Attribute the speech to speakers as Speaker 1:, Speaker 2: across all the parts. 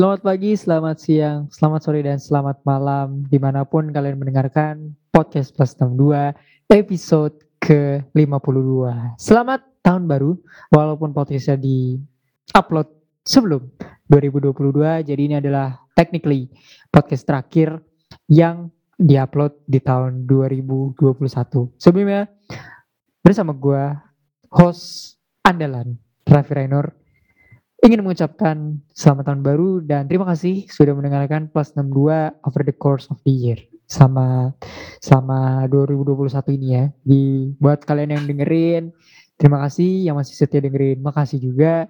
Speaker 1: Selamat pagi, selamat siang, selamat sore, dan selamat malam di mana pun kalian mendengarkan podcast plus 62 episode ke-52. Selamat tahun baru, walaupun podcastnya di upload sebelum 2022, jadi ini adalah technically podcast terakhir yang diupload di tahun 2021. Sebelumnya bersama gue, host andalan Raffi Rainur ingin mengucapkan selamat tahun baru dan terima kasih sudah mendengarkan Plus 62 over the course of the year. Sama sama 2021 ini ya. Di buat kalian yang dengerin, terima kasih yang masih setia dengerin. Makasih juga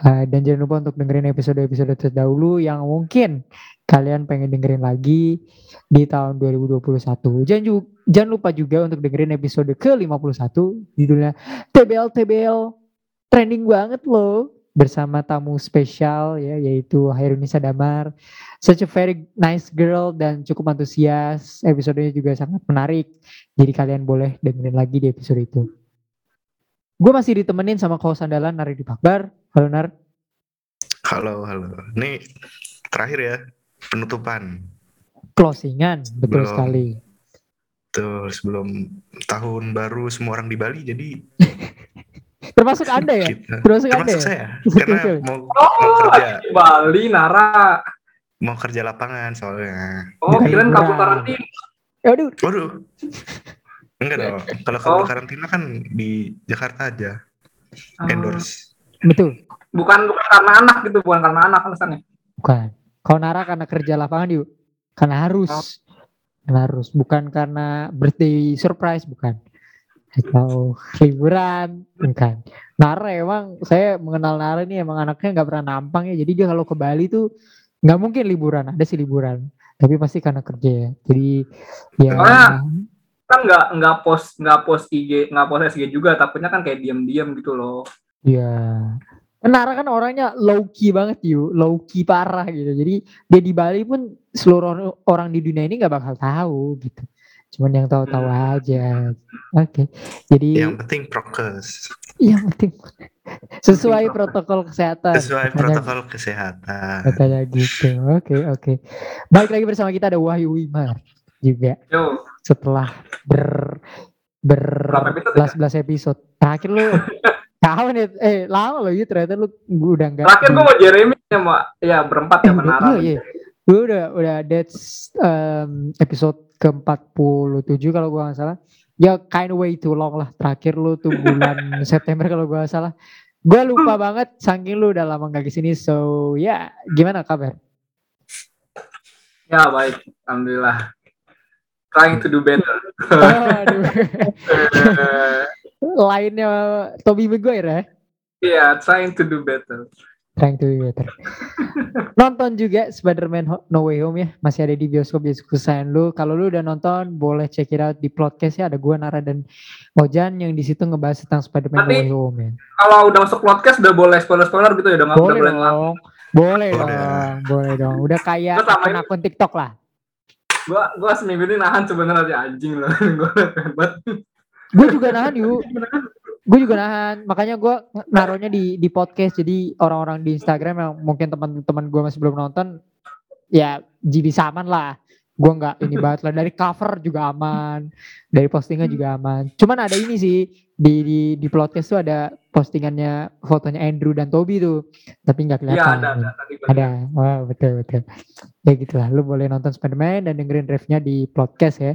Speaker 1: uh, dan jangan lupa untuk dengerin episode-episode terdahulu yang mungkin kalian pengen dengerin lagi di tahun 2021. Jangan juga, jangan lupa juga untuk dengerin episode ke-51 judulnya TBL TBL trending banget loh bersama tamu spesial ya yaitu Hairunisa Damar. Such a very nice girl dan cukup antusias. Episodenya juga sangat menarik. Jadi kalian boleh dengerin lagi di episode itu. Gue masih ditemenin sama kau sandalan Nari di Pakbar. Halo Nar.
Speaker 2: Halo, halo. Ini terakhir ya penutupan.
Speaker 1: Closingan, betul belum, sekali.
Speaker 2: Tuh sebelum tahun baru semua orang di Bali jadi
Speaker 1: Termasuk Anda ya?
Speaker 2: Kita. Termasuk, Termasuk Anda ya? saya. Karena mau,
Speaker 3: oh, mau kerja. Bali, Nara.
Speaker 2: Mau kerja lapangan soalnya.
Speaker 3: Oh, kira kabur karantina.
Speaker 1: Waduh.
Speaker 2: Waduh. Enggak dong. Kalau kabur oh. karantina kan di Jakarta aja. Oh. Endorse.
Speaker 1: Betul.
Speaker 3: Bukan bukan karena anak gitu, bukan karena anak alasannya.
Speaker 1: Bukan. Kalau Nara karena kerja lapangan yuk. Karena harus. Oh. Karena harus. Bukan karena birthday surprise, bukan atau liburan kan. Nara emang saya mengenal Nara ini emang anaknya nggak pernah nampang ya. Jadi dia kalau ke Bali tuh nggak mungkin liburan ada sih liburan. Tapi pasti karena kerja ya. Jadi ya.
Speaker 3: Soalnya, kan nggak nggak post nggak post IG nggak post SG juga. Takutnya kan kayak diam-diam gitu loh.
Speaker 1: Iya. Nara kan orangnya low key banget yuk, low key parah gitu. Jadi dia di Bali pun seluruh orang di dunia ini nggak bakal tahu gitu. Cuman yang tahu-tahu hmm. aja. Oke. Okay. Jadi
Speaker 2: yang penting prokes.
Speaker 1: Yang penting sesuai protokol kesehatan.
Speaker 2: Sesuai protokol kesehatan.
Speaker 1: Katanya gitu. Oke, okay, oke. Okay. Baik lagi bersama kita ada Wahyu Wimar juga.
Speaker 3: Yo.
Speaker 1: Setelah ber ber belas belas episode. Terakhir lu tahu nih eh lama loh gitu ternyata lu udah enggak.
Speaker 3: Terakhir gua mau Jeremy sama ya berempat ya menara.
Speaker 1: Iya, iya. Gue udah udah that's um, episode ke-47 kalau gue gak salah. Ya kind of way too long lah. Terakhir lu tuh bulan September kalau gue gak salah. Gue lupa banget saking lu udah lama gak ke sini. So ya yeah. gimana kabar?
Speaker 3: Ya baik. Alhamdulillah. Trying to do better. oh,
Speaker 1: Lainnya Toby Maguire ya?
Speaker 3: Iya, yeah, trying to do better.
Speaker 1: Trying to be better. nonton juga Spider-Man No Way Home ya. Masih ada di bioskop bioskop kesayangan lu. Kalau lu udah nonton, boleh check it out di podcast ya. Ada gua Nara dan Ojan yang di situ ngebahas tentang Spider-Man No Way Home ya.
Speaker 3: Kalau udah masuk podcast udah boleh spoiler-spoiler gitu ya. Udah
Speaker 1: boleh udah dong. Boleh dong. Boleh dong. Udah kayak akun, akun TikTok lah.
Speaker 3: Gua gua seminggu ini nahan sebenarnya anjing loh.
Speaker 1: gua juga nahan yuk gue juga nahan. Makanya gue naruhnya di di podcast. Jadi orang-orang di Instagram yang mungkin teman-teman gue masih belum nonton ya jibi saman lah gue nggak ini banget lah. Dari cover juga aman. Dari postingan juga aman. Cuman ada ini sih di di di podcast tuh ada postingannya fotonya Andrew dan Toby tuh. Tapi nggak kelihatan. ya,
Speaker 3: ada ada,
Speaker 1: ada. Oh, betul betul. Ya gitulah lu boleh nonton Spiderman dan dengerin reviewnya di podcast ya.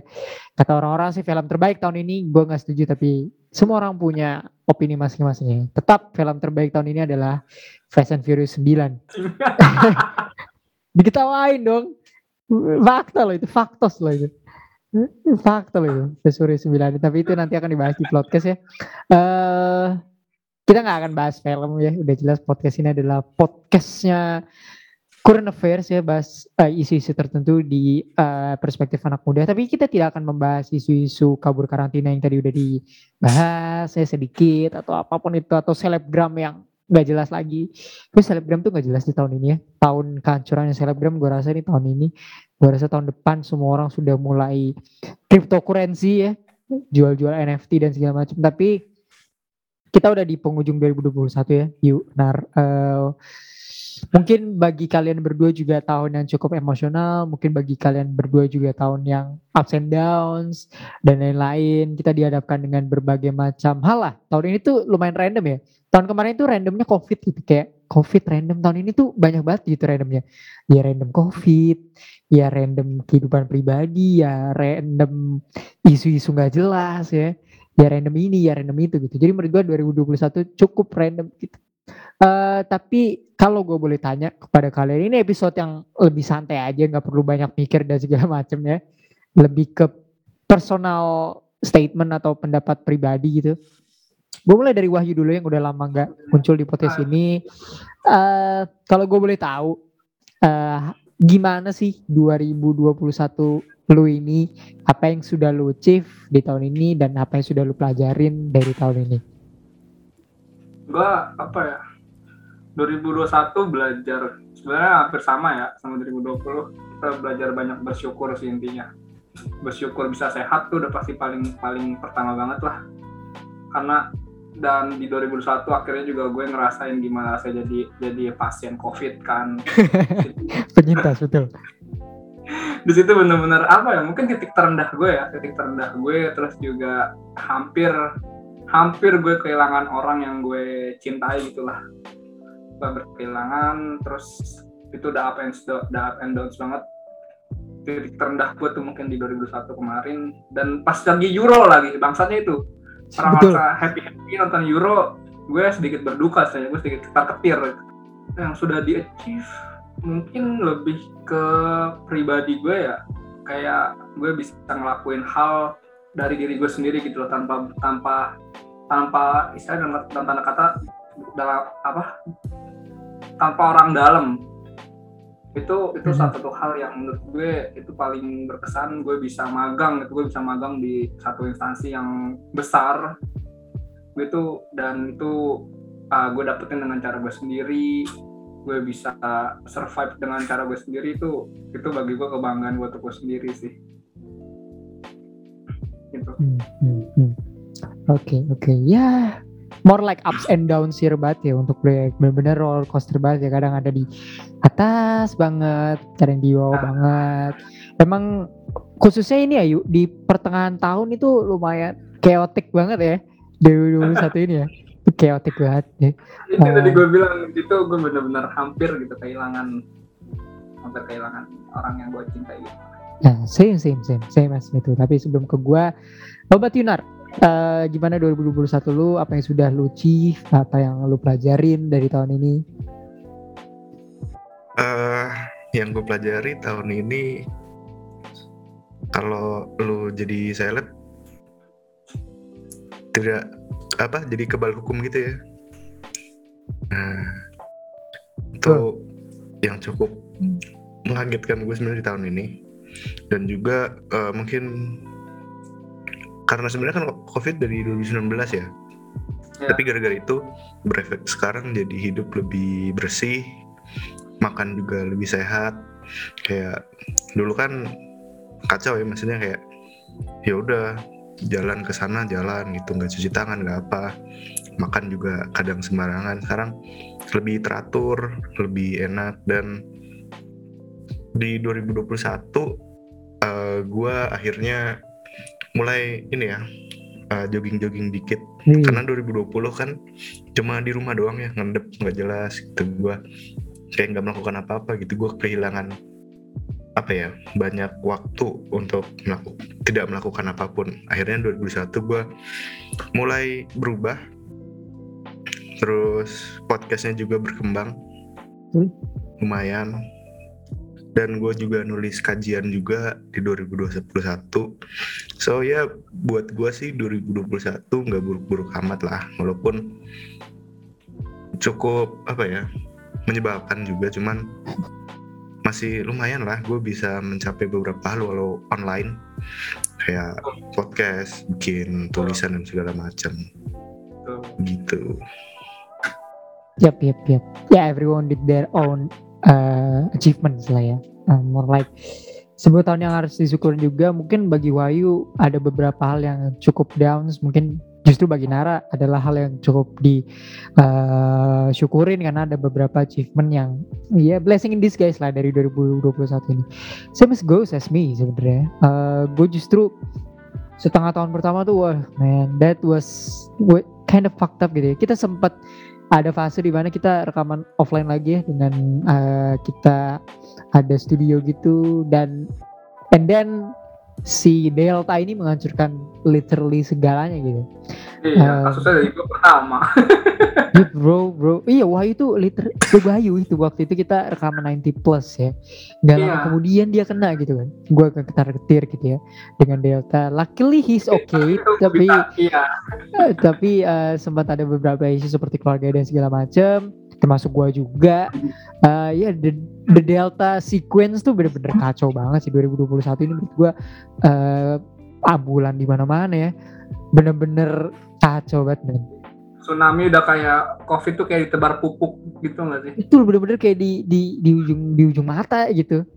Speaker 1: Kata orang-orang sih film terbaik tahun ini. Gue nggak setuju tapi semua orang punya opini masing-masing tetap film terbaik tahun ini adalah Fast and Furious 9 diketawain dong fakta loh itu faktos loh itu Fakta loh itu, Suri 9. Tapi itu nanti akan dibahas di podcast ya. Uh, kita nggak akan bahas film ya. Udah jelas podcast ini adalah podcastnya current affairs ya. Bahas uh, isu-isu tertentu di uh, perspektif anak muda. Tapi kita tidak akan membahas isu-isu kabur karantina yang tadi udah dibahas ya sedikit. Atau apa pun itu. Atau selebgram yang nggak jelas lagi. Tapi selebgram tuh nggak jelas di tahun ini ya. Tahun kehancurannya selebgram gue rasa ini tahun ini gue rasa tahun depan semua orang sudah mulai cryptocurrency ya jual-jual NFT dan segala macam tapi kita udah di penghujung 2021 ya yuk nar uh, mungkin bagi kalian berdua juga tahun yang cukup emosional, mungkin bagi kalian berdua juga tahun yang ups and downs dan lain-lain. Kita dihadapkan dengan berbagai macam hal lah. Tahun ini tuh lumayan random ya. Tahun kemarin tuh randomnya COVID gitu kayak COVID random tahun ini tuh banyak banget gitu randomnya. Ya random COVID, ya random kehidupan pribadi, ya random isu-isu nggak jelas ya. Ya random ini, ya random itu gitu. Jadi menurut gue 2021 cukup random gitu. Uh, tapi kalau gue boleh tanya kepada kalian ini episode yang lebih santai aja nggak perlu banyak mikir dan segala macam ya. Lebih ke personal statement atau pendapat pribadi gitu. Gue mulai dari Wahyu dulu yang udah lama nggak muncul di podcast ini. Uh, kalau gue boleh tahu uh, gimana sih 2021 lu ini? Apa yang sudah lu achieve di tahun ini dan apa yang sudah lu pelajarin dari tahun ini?
Speaker 3: Gue apa ya 2021 belajar sebenarnya hampir sama ya sama 2020 kita belajar banyak bersyukur sih intinya. Bersyukur bisa sehat tuh udah pasti paling paling pertama banget lah. Karena dan di 2021 akhirnya juga gue ngerasain gimana saya jadi jadi pasien covid kan.
Speaker 1: Penyintas betul.
Speaker 3: Di situ benar-benar apa ya mungkin titik terendah gue ya titik terendah gue terus juga hampir hampir gue kehilangan orang yang gue cintai gitulah berkehilangan terus itu udah up and udah up and downs banget. Titik terendah gue tuh mungkin di 2021 kemarin. Dan pas lagi Euro lagi bangsanya itu. Orang masa happy happy nonton Euro gue sedikit berduka saya gue sedikit ketar ketir yang sudah di achieve mungkin lebih ke pribadi gue ya. Kayak gue bisa ngelakuin hal dari diri gue sendiri gitu loh tanpa tanpa tanpa istilah dalam tanda kata dalam apa tanpa orang dalam itu itu hmm. satu hal yang menurut gue itu paling berkesan gue bisa magang itu gue bisa magang di satu instansi yang besar itu dan itu uh, gue dapetin dengan cara gue sendiri gue bisa survive dengan cara gue sendiri itu itu bagi gue kebanggaan buat gue sendiri sih
Speaker 1: gitu hmm, hmm, hmm. oke okay, oke okay. ya more like ups and downs sih banget ya untuk proyek bener-bener roller coaster banget ya kadang ada di atas banget kadang di bawah nah. banget emang khususnya ini ya yuk di pertengahan tahun itu lumayan chaotic banget ya 2021 ini ya chaotic banget ya.
Speaker 3: itu uh, tadi gue bilang itu gue bener-bener hampir gitu kehilangan hampir kehilangan orang yang gue cintai gitu.
Speaker 1: Nah, same same same same mas itu. Tapi sebelum ke gue, obat Yunar, uh, gimana 2021 lu? Apa yang sudah lu achieve? Apa yang lu pelajarin dari tahun ini?
Speaker 2: Uh, yang gue pelajari tahun ini kalau lu jadi seleb tidak apa jadi kebal hukum gitu ya. Nah itu oh. yang cukup mengagetkan gue sebenarnya di tahun ini. Dan juga uh, mungkin karena sebenarnya kan covid dari 2019 ya. Yeah. tapi gara-gara itu berefek sekarang jadi hidup lebih bersih makan juga lebih sehat. Kayak dulu kan kacau ya maksudnya kayak ya udah jalan ke sana jalan gitu nggak cuci tangan nggak apa. Makan juga kadang sembarangan. Sekarang lebih teratur lebih enak. Dan di 2021 uh, gue akhirnya mulai ini ya uh, jogging-jogging dikit. Hmm. karena 2020 kan cuma di rumah doang ya ngendep nggak jelas gitu gue kayak nggak melakukan apa-apa gitu gue kehilangan apa ya banyak waktu untuk melakukan tidak melakukan apa pun. Akhirnya 2021 gue mulai berubah. Terus podcastnya juga berkembang. Hmm. lumayan dan gue juga nulis kajian juga di 2021 so ya buat gue sih 2021 nggak buruk-buruk amat lah. Walaupun cukup apa ya menyebalkan juga. Cuman masih lumayan lah gue bisa mencapai beberapa hal walau online. Kayak podcast bikin tulisan dan segala macam. Gitu.
Speaker 1: Yap, yap, yap. Yeah, everyone did their own uh, achievements lah ya. Uh, more like sebuah tahun yang harus disyukurin juga. Mungkin bagi Wayu ada beberapa hal yang cukup downs. Mungkin justru bagi Nara adalah hal yang cukup disyukurin karena ada beberapa achievement yang ya blessing in disguise lah dari 2021 ini. Same as goes as me sebenarnya. Uh, gue justru setengah tahun pertama tuh wah man that was kind of fucked up gitu ya. Kita sempat ada fase di mana kita rekaman offline lagi ya dengan uh, kita ada studio gitu dan and then si Delta ini menghancurkan literally segalanya gitu.
Speaker 3: Iya, uh, kasusnya dari gue pertama.
Speaker 1: Dude, bro, bro. Iya, wah itu liter itu Bayu itu waktu itu kita rekaman 90 plus ya. Lama yeah. kemudian dia kena gitu kan. Gue ketar ketir gitu ya dengan Delta. Luckily he's okay, tapi iya. Uh, tapi uh, sempat ada beberapa isu seperti keluarga dan segala macam termasuk gua juga uh, ya the, the delta sequence tuh bener-bener kacau banget sih 2021 ini menurut gua uh, ambulan di mana-mana ya bener-bener kacau banget men.
Speaker 3: tsunami udah kayak covid tuh kayak ditebar pupuk gitu gak sih
Speaker 1: itu bener-bener kayak di di di ujung di ujung mata gitu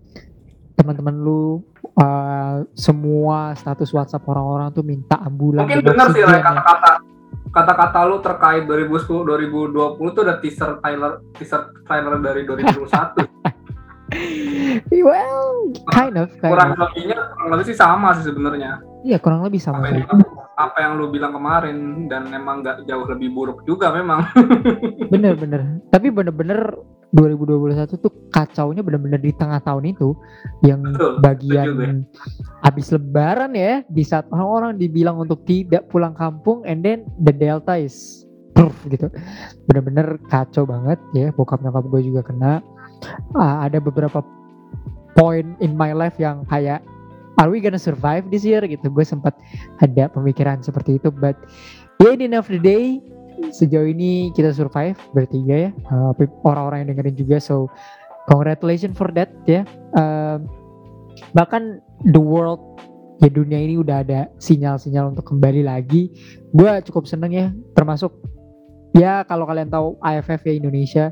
Speaker 1: teman-teman lu uh, semua status WhatsApp orang-orang tuh minta ambulan
Speaker 3: mungkin benar sih lah kata-kata kata-kata lu terkait 2010 2020 tuh udah teaser trailer teaser trailer dari 2021.
Speaker 1: well, kind of.
Speaker 3: Kind kurang lebihnya kurang lebih sih sama sih sebenarnya.
Speaker 1: Iya, kurang lebih sama.
Speaker 3: Apa, yang, apa yang lu bilang kemarin dan memang nggak jauh lebih buruk juga memang.
Speaker 1: Bener-bener. Tapi bener-bener 2021 tuh kacaunya bener-bener di tengah tahun itu yang Betul, bagian habis lebaran ya di saat orang-orang dibilang untuk tidak pulang kampung and then the delta is proof gitu. Bener-bener kacau banget ya bokap nyokap gue juga kena. Uh, ada beberapa point in my life yang kayak are we gonna survive this year? Gitu. Gue sempat ada pemikiran seperti itu but yeah, the end of the day sejauh ini kita survive bertiga ya. Uh, orang-orang yang dengerin juga so congratulations for that ya. Uh, bahkan the world ya dunia ini udah ada sinyal-sinyal untuk kembali lagi. Gue cukup seneng ya termasuk ya kalau kalian tahu AFF ya Indonesia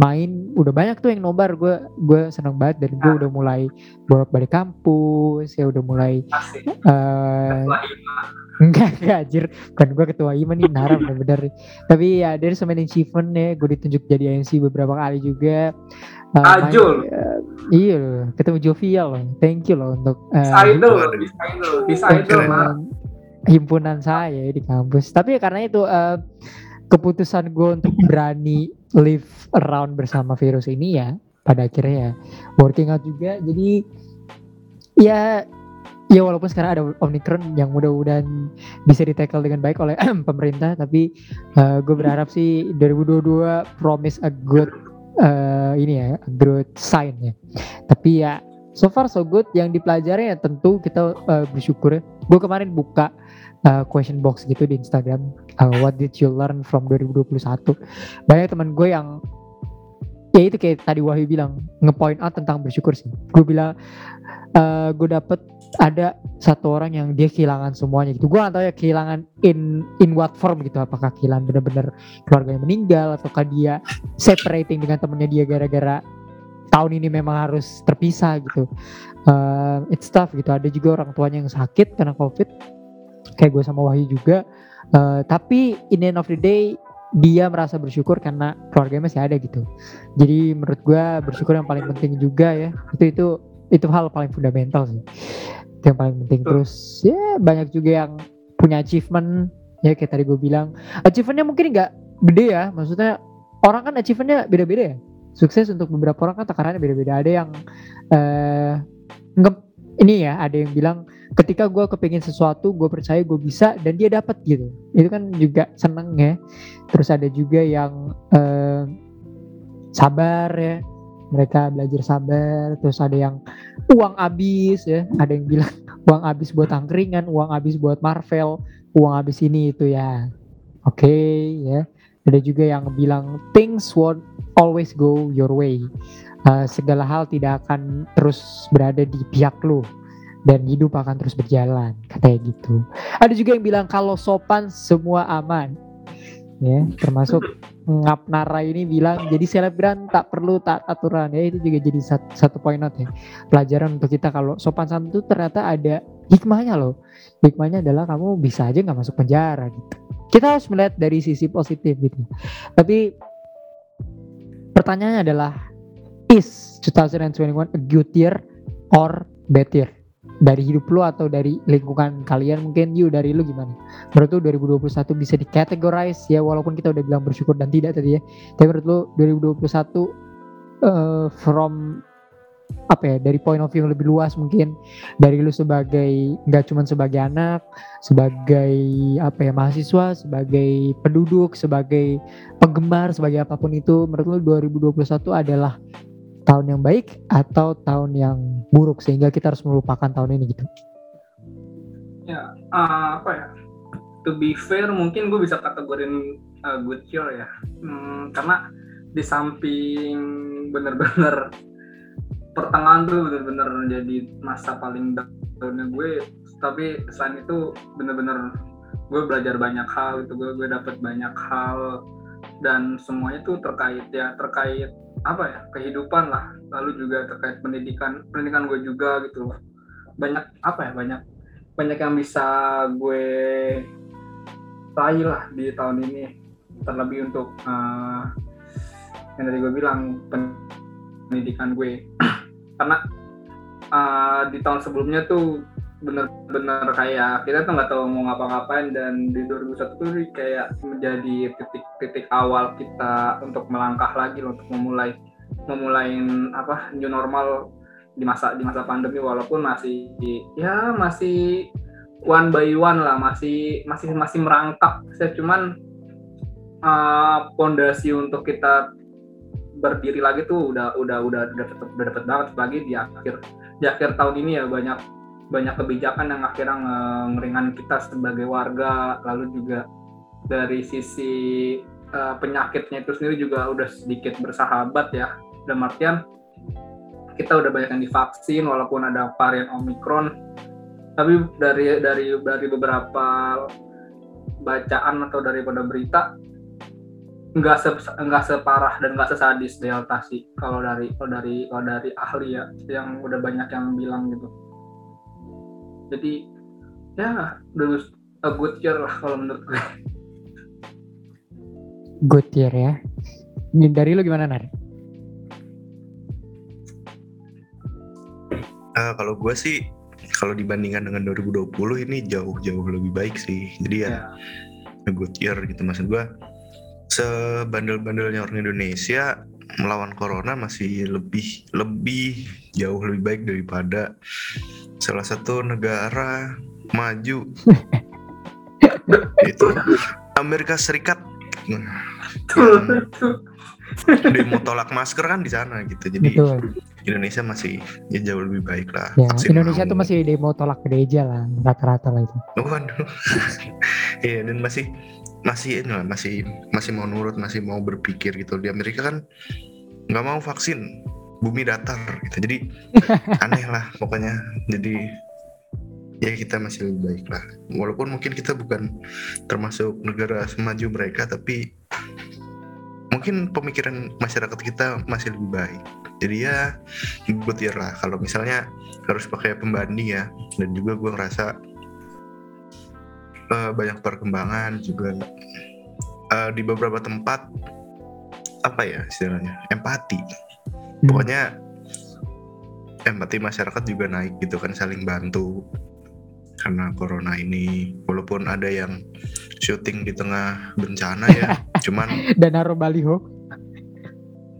Speaker 1: main udah banyak tuh yang nobar. Gue gue seneng banget dan gue udah mulai bolak balik kampus ya udah mulai uh, enggak enggak anjir. Kan gue ketua IMA nih Nara bener-bener. Tapi ya dari semen achievement ya. Gue ditunjuk jadi MC beberapa kali juga.
Speaker 3: Uh, Ajul.
Speaker 1: uh, iya loh ketemu Jovial loh. Thank you loh untuk
Speaker 3: uh, idol bisa idol
Speaker 1: himpunan saya di kampus. Tapi ya karena itu uh, keputusan gue untuk berani live around bersama virus ini ya pada akhirnya ya. Working out juga jadi ya ya walaupun sekarang ada omikron yang mudah-mudahan bisa di tackle dengan baik oleh pemerintah tapi uh, gue berharap sih 2022 promise a good uh, ini ya a good sign ya. Tapi ya so far so good. Yang dipelajari ya tentu kita uh, bersyukur ya. Gue kemarin buka uh, question box gitu di Instagram uh, what did you learn from 2021 banyak teman gue yang ya itu kayak tadi Wahyu bilang ngepoint out tentang bersyukur sih. Gue bilang uh, gue dapet ada satu orang yang dia kehilangan semuanya gitu. Gue gak tahu ya kehilangan in in what form gitu. Apakah kehilangan bener-bener keluarga yang meninggal ataukah dia separating dengan temennya dia gara-gara tahun ini memang harus terpisah gitu. Uh, it's tough gitu. Ada juga orang tuanya yang sakit karena covid. Kayak gue sama Wahyu juga uh, tapi in the end of the day dia merasa bersyukur karena keluarganya masih ada gitu. Jadi menurut gue bersyukur yang paling penting juga ya. Itu itu itu hal paling fundamental sih. Itu yang paling penting. Terus ya banyak juga yang punya achievement. Ya kayak tadi gue bilang. Achievementnya mungkin nggak gede ya. Maksudnya orang kan achievementnya beda-beda ya. Sukses untuk beberapa orang kan takarannya beda-beda. Ada yang uh, ini ya ada yang bilang ketika gue kepingin sesuatu gue percaya gue bisa dan dia dapat gitu. Itu kan juga seneng ya. Terus ada juga yang uh, sabar ya. Mereka belajar sabar terus ada yang uang habis ya. Ada yang bilang uang habis buat angkringan uang habis buat Marvel uang habis ini itu ya. Oke okay, ya. Ada juga yang bilang things won't always go your way. Uh, segala hal tidak akan terus berada di pihak lu dan hidup akan terus berjalan katanya gitu. Ada juga yang bilang kalau sopan semua aman. Ya termasuk ngap nara ini bilang jadi selebgram tak perlu tak aturan. Ya itu juga jadi satu, satu poin not ya. Pelajaran untuk kita kalau sopan santun ternyata ada hikmahnya loh. Hikmahnya adalah kamu bisa aja nggak masuk penjara gitu. Kita harus melihat dari sisi positif gitu. Tapi pertanyaannya adalah is 2021 a good year or bad year dari hidup lu atau dari lingkungan kalian mungkin you dari lu gimana? Menurut lu 2021 bisa dikategorize ya walaupun kita udah bilang bersyukur dan tidak tadi ya. Tapi menurut lu 2021 uh, from apa ya dari point of view yang lebih luas mungkin dari lu sebagai nggak cuma sebagai anak sebagai apa ya mahasiswa sebagai penduduk sebagai penggemar sebagai apa pun itu menurut lu 2021 adalah tahun yang baik atau tahun yang buruk sehingga kita harus melupakan tahun ini gitu?
Speaker 3: Ya uh, apa ya? To be fair mungkin gue bisa kategorin uh, good year ya. Hmm, karena di samping bener-bener pertengahan tuh bener-bener jadi masa paling downnya gue tapi selain itu bener-bener gue belajar banyak hal itu gue gue dapet banyak hal dan semuanya tuh terkait ya terkait apa ya kehidupan lah. Lalu juga terkait pendidikan pendidikan gue juga gitu banyak apa ya banyak banyak yang bisa gue raih lah di tahun ini. Terlebih untuk uh, yang tadi gue bilang pendidikan gue. Karena uh, di tahun sebelumnya tuh bener-bener kayak kita tuh nggak tahu mau ngapa-ngapain dan di 2001 tuh kayak menjadi titik-titik awal kita untuk melangkah lagi untuk memulai memulai apa new normal di masa di masa pandemi walaupun masih ya masih one by one lah masih masih masih merangkak. Saya cuman pondasi uh, untuk kita berdiri lagi tuh udah udah udah udah tetap udah dapet banget. Lagi di akhir di akhir tahun ini ya banyak banyak kebijakan yang akhirnya ngeringan kita sebagai warga. Lalu juga dari sisi uh, penyakitnya itu sendiri juga udah sedikit bersahabat ya. Dan artian kita udah banyak yang divaksin walaupun ada varian omikron tapi dari dari dari beberapa bacaan atau daripada berita nggak se nggak separah dan nggak sesadis delta sih kalau dari kalau dari kalau dari ahli ya yang udah banyak yang bilang gitu jadi ya dulu a good year lah kalau menurut gue
Speaker 1: good year ya. Ini dari lu gimana nar?
Speaker 2: Uh, kalau gue sih kalau dibandingkan dengan 2020 ini jauh-jauh lebih baik sih. Jadi ya yeah. a good year gitu. Maksud gue sebandel-bandelnya orang Indonesia melawan corona masih lebih lebih jauh lebih baik daripada salah satu negara maju. Itu Amerika Serikat. Demo tolak masker kan di sana gitu. Jadi Betul. Indonesia masih ya jauh lebih baik lah.
Speaker 1: Ya, Indonesia tuh masih demo tolak gereja lah rata-rata lah itu.
Speaker 2: Waduh. Iya dan masih masih ini lah masih masih mau nurut masih mau berpikir gitu. Di Amerika kan nggak mau vaksin bumi datar gitu. Jadi aneh lah pokoknya. Jadi ya kita masih lebih baik lah. Walaupun mungkin kita bukan termasuk negara semaju mereka tapi mungkin pemikiran masyarakat kita masih lebih baik. Jadi ya year lah. Kalau misalnya harus pakai pembanding ya dan juga gue ngerasa uh, banyak perkembangan juga. Uh, di beberapa tempat apa ya istilahnya empati. Hmm. pokoknya empati masyarakat juga naik gitu kan saling bantu karena corona ini. Walaupun ada yang syuting di tengah bencana ya cuman
Speaker 1: dan naruh baliho.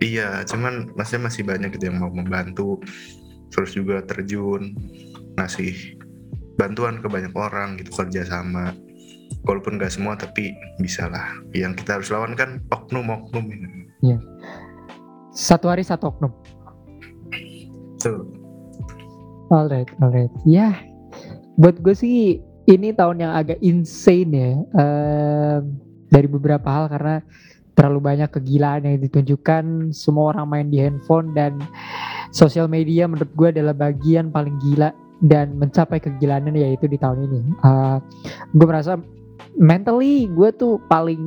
Speaker 2: Iya cuman masih masih banyak gitu yang mau membantu. Terus juga terjun ngasih bantuan ke banyak orang gitu kerja sama. Walaupun gak semua tapi bisa lah. Yang kita harus lawan kan oknum oknum ini.
Speaker 1: Ya. satu hari satu oknum.
Speaker 2: Tuh
Speaker 1: alright alright. Ya buat gue sih ini tahun yang agak insane ya. Um, dari beberapa hal karena terlalu banyak kegilaan yang ditunjukkan. Semua orang main di handphone dan sosial media menurut gue adalah bagian paling gila dan mencapai kegilaannya yaitu di tahun ini. Uh, gue merasa mentally gue tuh paling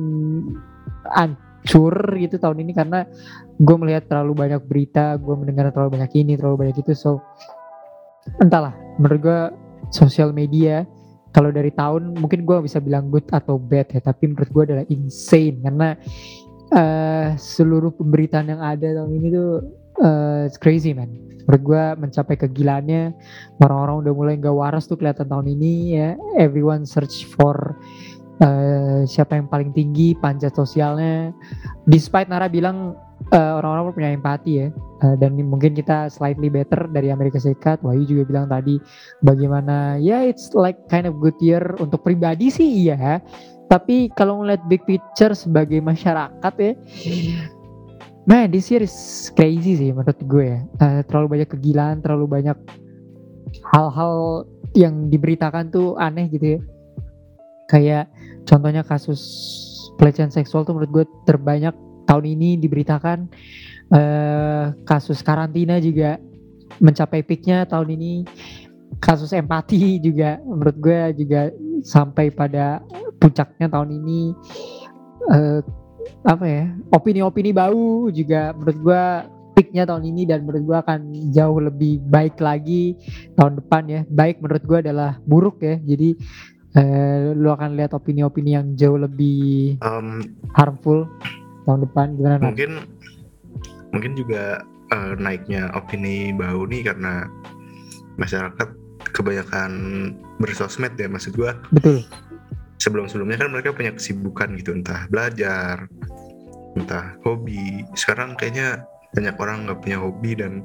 Speaker 1: hancur gitu tahun ini karena gue melihat terlalu banyak berita, gue mendengar terlalu banyak ini, terlalu banyak itu. So entahlah, menurut gue sosial media kalau dari tahun mungkin gue bisa bilang good atau bad ya tapi menurut gue adalah insane karena uh, seluruh pemberitaan yang ada tahun ini tuh uh, it's crazy man. Menurut gue mencapai kegilaannya orang-orang udah mulai nggak waras tuh kelihatan tahun ini ya. Everyone search for uh, siapa yang paling tinggi panjat sosialnya. Despite Nara bilang uh, orang-orang punya empati ya. Uh, dan mungkin kita slightly better dari Amerika Serikat. Wahyu juga bilang tadi bagaimana ya yeah, it's like kind of good year untuk pribadi sih iya. Tapi kalau ngeliat big picture sebagai masyarakat ya man this year is crazy sih menurut gue ya. Uh, terlalu banyak kegilaan terlalu banyak hal-hal yang diberitakan tuh aneh gitu ya. Kayak contohnya kasus pelecehan seksual tuh menurut gue terbanyak tahun ini diberitakan. Uh, kasus karantina juga mencapai peaknya tahun ini. Kasus empati juga menurut gue juga sampai pada puncaknya tahun ini. Uh, apa ya opini-opini bau juga menurut gue peaknya tahun ini dan menurut gue akan jauh lebih baik lagi tahun depan ya baik menurut gue adalah buruk ya jadi uh, lu akan lihat opini-opini yang jauh lebih um, harmful tahun depan gimana?
Speaker 2: Mungkin mungkin juga uh, naiknya opini bau nih karena masyarakat kebanyakan bersosmed ya maksud gua.
Speaker 1: Betul.
Speaker 2: Sebelum-sebelumnya kan mereka punya kesibukan gitu entah belajar, entah hobi. Sekarang kayaknya banyak orang nggak punya hobi dan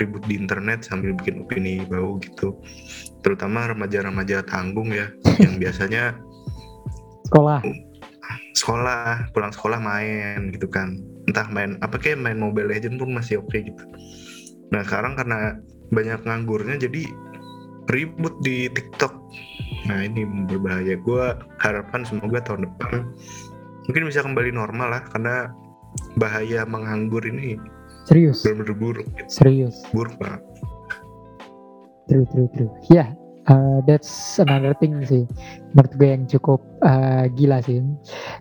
Speaker 2: ribut di internet sambil bikin opini bau gitu. Terutama remaja-remaja tanggung ya yang biasanya
Speaker 1: sekolah
Speaker 2: sekolah pulang sekolah main gitu kan entah main apa kayak main Mobile Legend pun masih oke okay gitu nah sekarang karena banyak nganggurnya jadi ribut di TikTok. Nah ini berbahaya. Gue harapan semoga tahun depan mungkin bisa kembali normal lah karena bahaya menganggur ini
Speaker 1: serius?
Speaker 2: benar-benar buruk.
Speaker 1: Gitu. serius?
Speaker 2: Buruk banget.
Speaker 1: True true true. Ya yeah uh, that's another thing sih. Menurut gue yang cukup uh, gila sih.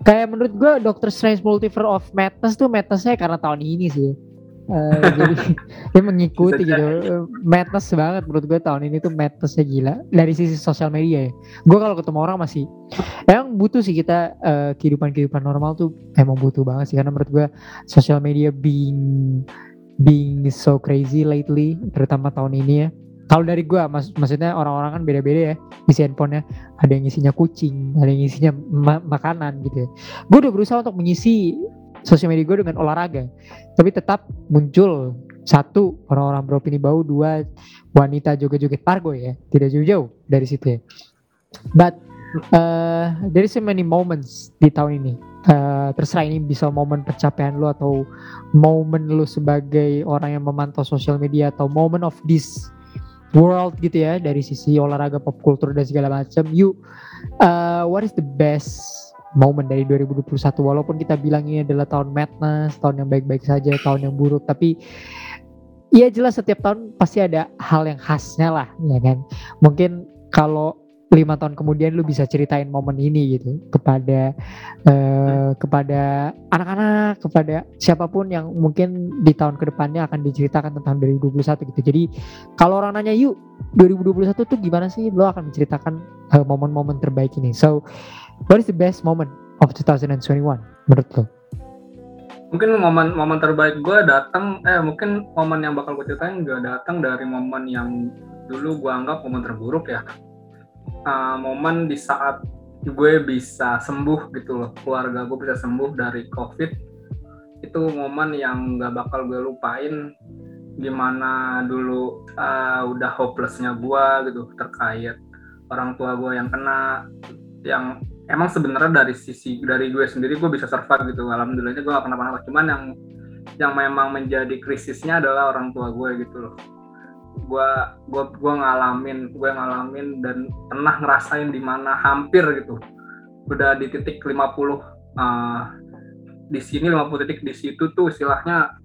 Speaker 1: Kayak menurut gue Doctor Strange Multiverse of Madness tuh madnessnya karena tahun ini sih uh, jadi dia mengikuti gitu. madness banget menurut gue tahun ini tuh madnessnya gila. Dari sisi sosial media ya. Gue kalau ketemu orang masih emang butuh sih kita uh, kehidupan kehidupan normal tuh emang butuh banget sih. Karena menurut gue sosial media being being so crazy lately terutama tahun ini ya. Kalau dari gue mak maksudnya orang-orang kan beda-beda ya isi handphonenya. Ada yang isinya kucing ada yang isinya ma makanan gitu ya. Gue udah berusaha untuk mengisi sosial media gue dengan olahraga. Tapi tetap muncul satu orang-orang beropini bau dua wanita joget-joget pargo ya tidak jauh-jauh dari situ ya. But uh, there is so many moments di tahun ini. Uh, terserah ini bisa momen pencapaian lo atau momen lo sebagai orang yang memantau sosial media atau moment of this world gitu ya dari sisi olahraga pop culture dan segala macam. You uh, what is the best moment dari 2021 walaupun kita bilang ini adalah tahun madness, tahun yang baik-baik saja, tahun yang buruk tapi Iya jelas setiap tahun pasti ada hal yang khasnya lah, ya kan. Mungkin kalau lima tahun kemudian lu bisa ceritain momen ini gitu kepada uh, kepada anak-anak kepada siapa pun yang mungkin di tahun ke depannya akan diceritakan tentang 2021 gitu. Jadi kalau orang nanya yuk 2021 tuh gimana sih? Lo akan menceritakan momen momen-momen terbaik ini. So what is the best moment of 2021 menurut lo?
Speaker 3: Mungkin momen-momen terbaik gue datang eh mungkin momen yang bakal gue ceritain gak datang dari momen yang dulu gue anggap momen terburuk ya. Uh, momen di saat gue bisa sembuh gitu loh keluarga gue bisa sembuh dari covid. Itu momen yang gak bakal gue lupain gimana dulu uh, udah hopelessnya gue gitu terkait orang tua gue yang kena yang emang sebenarnya dari sisi dari gue sendiri gue bisa survive gitu. Alhamdulillahnya gue gak kenapa-napa cuman yang yang memang menjadi krisisnya adalah orang tua gue gitu loh. Gue gue gue ngalamin gue ngalamin dan pernah ngerasain di mana hampir gitu. Udah di titik 50 uh, di sini 50 titik di situ tuh istilahnya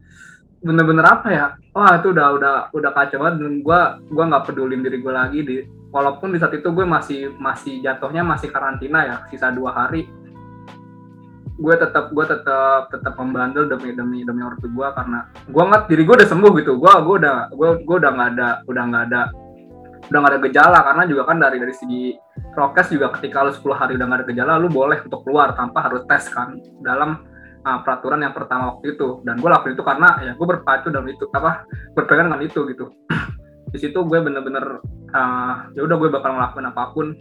Speaker 3: bener-bener apa ya? Wah itu udah udah udah kacau banget. Dan gue gue nggak pedulin diri gue lagi di walaupun di saat itu gue masih masih jatuhnya masih karantina ya sisa dua hari. Gue tetap gue tetap tetap membandel demi demi demi ortu gue karena gue nggak diri gue udah sembuh gitu. Gue gue udah gue gue udah nggak ada udah nggak ada udah nggak ada gejala. Karena juga kan dari dari segi prokes juga ketika lu 10 hari udah nggak ada gejala lu boleh untuk keluar tanpa harus tes kan dalam uh, peraturan yang pertama waktu itu. Dan gue lakuin itu karena ya gue berpacu dalam itu apa berpegang dengan itu gitu di situ gue bener-bener uh, ya udah gue bakal ngelakuin apa pun.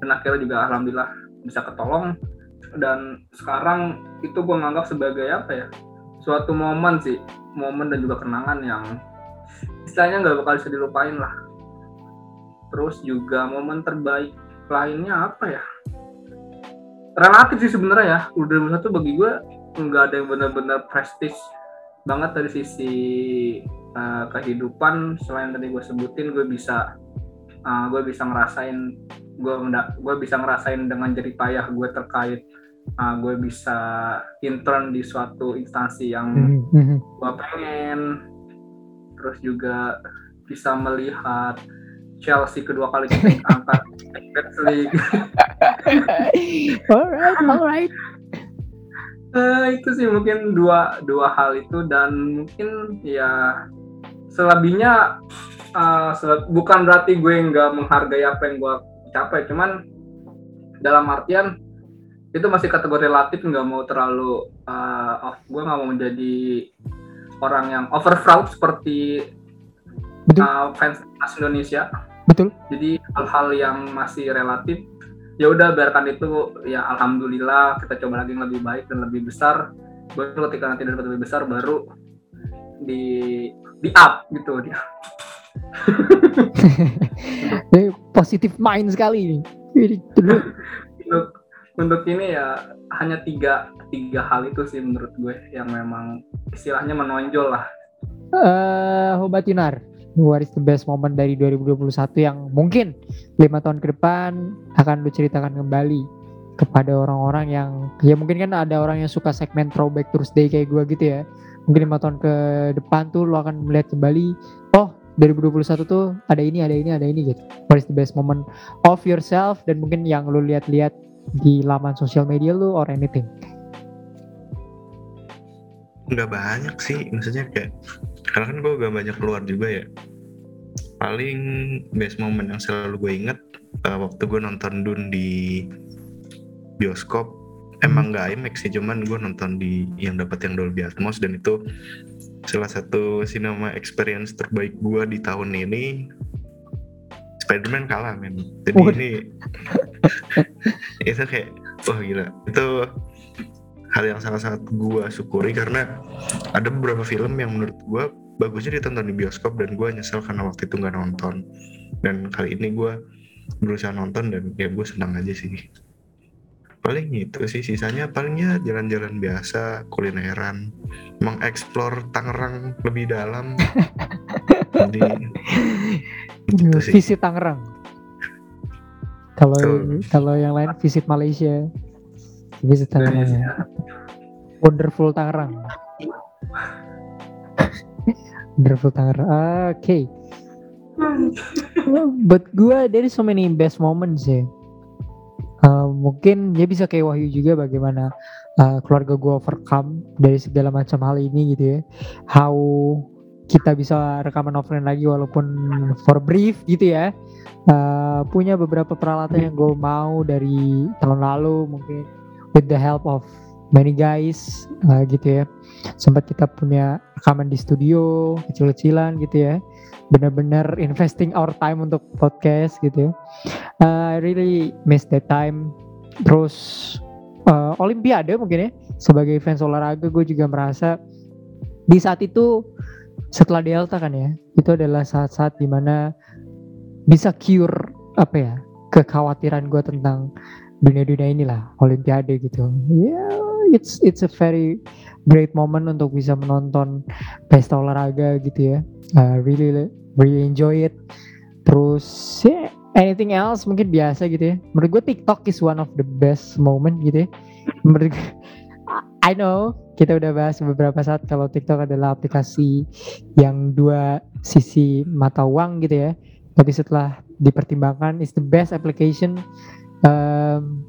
Speaker 3: Dan akhirnya juga alhamdulillah bisa ketolong. Dan sekarang itu gue nganggap sebagai apa ya suatu momen sih. Momen dan juga kenangan yang istilahnya nggak bakal bisa dilupain lah. Terus juga momen terbaik lainnya apa ya? Relatif sih sebenarnya ya. Udah satu bagi gue nggak ada yang benar-benar prestis banget dari sisi uh, kehidupan selain tadi gue sebutin gue bisa uh, gue bisa ngerasain gue gue bisa ngerasain dengan jerih payah gue terkait uh, gue bisa intern di suatu instansi yang mm-hmm. gue pengen terus juga bisa melihat Chelsea kedua kali angkat Champions League.
Speaker 1: alright, alright.
Speaker 3: Uh, itu sih mungkin dua dua hal itu dan mungkin ya selebihnya uh, sel bukan berarti gue nggak menghargai apa yang gue capai, cuman dalam artian itu masih kategori relatif nggak mau terlalu uh, off. Gue nggak mau menjadi orang yang over fraud seperti Uh, fans Indonesia.
Speaker 1: Betul.
Speaker 3: Jadi hal-hal yang masih relatif ya udah biarkan itu. Ya alhamdulillah kita coba lagi yang lebih baik dan lebih besar. Baru ketika nanti dapat lebih besar baru di di up gitu. Dia
Speaker 1: positif mind sekali
Speaker 3: ini. Untuk untuk ini ya hanya tiga tiga hal itu sih menurut gue yang memang istilahnya menonjol lah.
Speaker 1: Uh, Hobatinar what is the best moment dari 2021 yang mungkin lima tahun ke depan akan lu ceritakan kembali kepada orang-orang yang ya mungkin kan ada orang yang suka segmen throwback Thursday kayak gue gitu ya. Mungkin lima tahun ke depan tuh lu akan melihat kembali oh 2021 tuh ada ini ada ini ada ini gitu. What is the best moment of yourself dan mungkin yang lu lihat-lihat di laman sosial media lu or anything
Speaker 2: nggak banyak sih. Maksudnya kayak karena kan gue gak banyak keluar juga ya. Paling best moment yang selalu gue inget uh, waktu gue nonton Dun di bioskop emang gak IMAX sih cuman gue nonton di yang dapat yang Dolby Atmos dan itu salah satu cinema experience terbaik gue di tahun ini. Spiderman kalah men. Jadi oh. ini itu kayak wah oh, gila. Itu hal yang sangat-sangat gue syukuri karena ada beberapa film yang menurut gue bagusnya ditonton di bioskop dan gue nyesel karena waktu itu nggak nonton. Dan kali ini gue berusaha nonton dan ya gue senang aja sih. Paling itu sih sisanya palingnya jalan-jalan biasa kulineran mengeksplor Tangerang lebih dalam. Jadi
Speaker 1: gitu sih. visit Tangerang. Kalau kalau yang lain visit Malaysia. Visit Tangerang. ya. Wonderful Tangerang. Wonderful Tangerang. Oke. Okay. But gue dari so many best moments ya. Uh, mungkin dia bisa kayak Wahyu juga bagaimana uh, keluarga gue overcome dari segala macam hal ini gitu ya. How kita bisa rekaman offline lagi walaupun for brief gitu ya. Uh, punya beberapa peralatan yang gue mau dari tahun lalu mungkin with the help of many guys uh, gitu ya. Sempat kita punya rekaman di studio kecil-kecilan gitu ya. Benar-benar investing our time untuk podcast gitu ya. Uh, I really miss that time. Terus uh, Olimpiade mungkin ya. Sebagai fans olahraga gue juga merasa di saat itu setelah Delta kan ya itu adalah saat-saat di mana bisa cure apa ya kekhawatiran gue tentang dunia-dunia inilah olimpiade gitu. Ya yeah, it's it's a very great moment untuk bisa menonton pesta olahraga gitu ya. Uh, really really enjoy it. Terus yeah, anything else mungkin biasa gitu ya. Menurut gue TikTok is one of the best moment gitu ya. Menurut gue, I know kita udah bahas beberapa saat kalau TikTok adalah aplikasi yang dua sisi mata uang gitu ya. Tapi setelah dipertimbangkan is the best application um,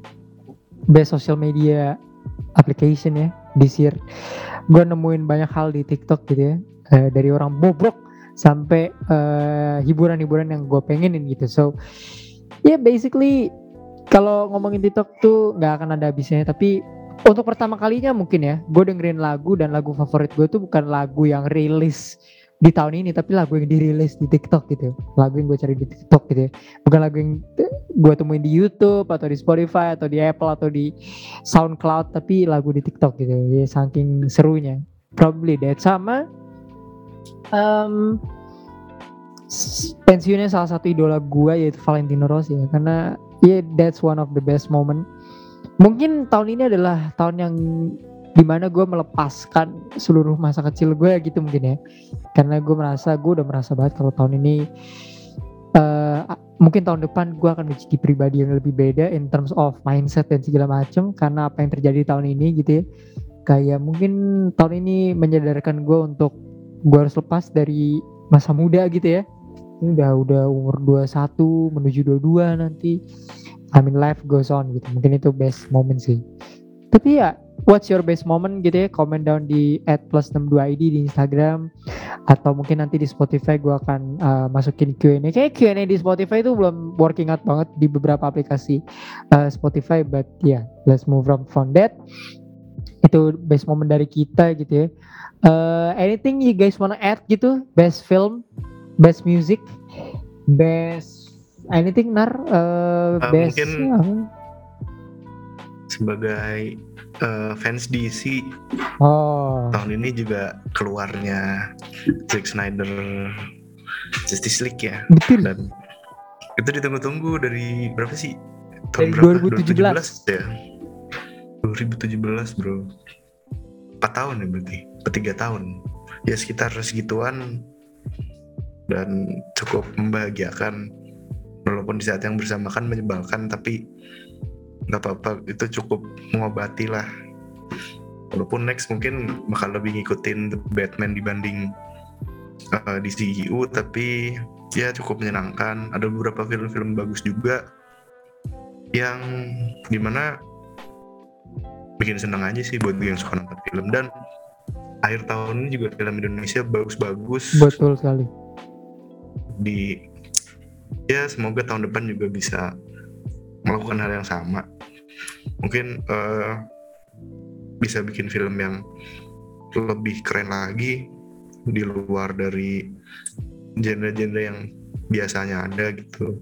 Speaker 1: best social media application ya this year gue nemuin banyak hal di TikTok gitu ya. Uh, dari orang bobrok sampai hiburan hiburan-hiburan yang gue pengenin gitu. So yeah basically kalau ngomongin TikTok tuh nggak akan ada habisnya. Tapi untuk pertama kalinya mungkin ya gue dengerin lagu dan lagu favorit gue tuh bukan lagu yang rilis di tahun ini tapi lagu yang dirilis di TikTok gitu lagu yang gue cari di TikTok gitu ya. bukan lagu yang gue temuin di YouTube atau di Spotify atau di Apple atau di SoundCloud tapi lagu di TikTok gitu ya. Saking serunya. Probably that sama um, pensiunnya salah satu idola gue yaitu Valentino Rossi ya. Karena yeah that's one of the best moment. Mungkin tahun ini adalah tahun yang di mana gue melepaskan seluruh masa kecil gue gitu mungkin ya. Karena gue merasa gue udah merasa banget kalau tahun ini uh, mungkin tahun depan gue akan menjadi pribadi yang lebih beda in terms of mindset dan segala macam karena apa yang terjadi tahun ini gitu ya. Kayak mungkin tahun ini menyadarkan gue untuk gue harus lepas dari masa muda gitu ya. Ini udah udah umur 21 menuju 22 nanti. I mean life goes on gitu. Mungkin itu best moment sih. Tapi ya what's your best moment gitu ya? Comment down di at plus 62 ID di Instagram. Atau mungkin nanti di Spotify gue akan uh, masukin Q&A kayak Q&A di Spotify itu belum working out banget di beberapa aplikasi uh, Spotify. But yeah let's move from from that. Itu best moment dari kita gitu ya. Uh, anything you guys wanna add gitu? Best film? Best music? Best anything nar? Uh,
Speaker 2: Uh,
Speaker 1: best
Speaker 2: mungkin
Speaker 1: apa?
Speaker 2: sebagai uh, fans DC
Speaker 1: oh.
Speaker 2: Tahun ini juga keluarnya Zack Snyder Justice League ya.
Speaker 1: Betul.
Speaker 2: Dan itu ditunggu-tunggu dari berapa sih?
Speaker 1: Dari
Speaker 2: tahun berapa
Speaker 1: 2017.
Speaker 2: 2017 ya. 2017 bro. 4 tahun ya berarti. Atau 3 tahun. Ya sekitar segituan. Dan cukup membahagiakan. Walaupun di saat yang bersamaan menyebalkan tapi nggak apa-apa itu cukup mengobati lah. Walaupun next mungkin bakal lebih ngikutin Batman dibanding uh, di CGU tapi ya cukup menyenangkan. Ada beberapa film-film bagus juga yang di mana bikin seneng aja sih buat yang suka nonton film. Dan akhir tahun ini juga film Indonesia bagus-bagus.
Speaker 1: Betul sekali.
Speaker 2: Di ya semoga tahun depan juga bisa melakukan hal yang sama. Mungkin eh, bisa bikin film yang lebih keren lagi di luar dari genre-genre yang biasanya ada gitu.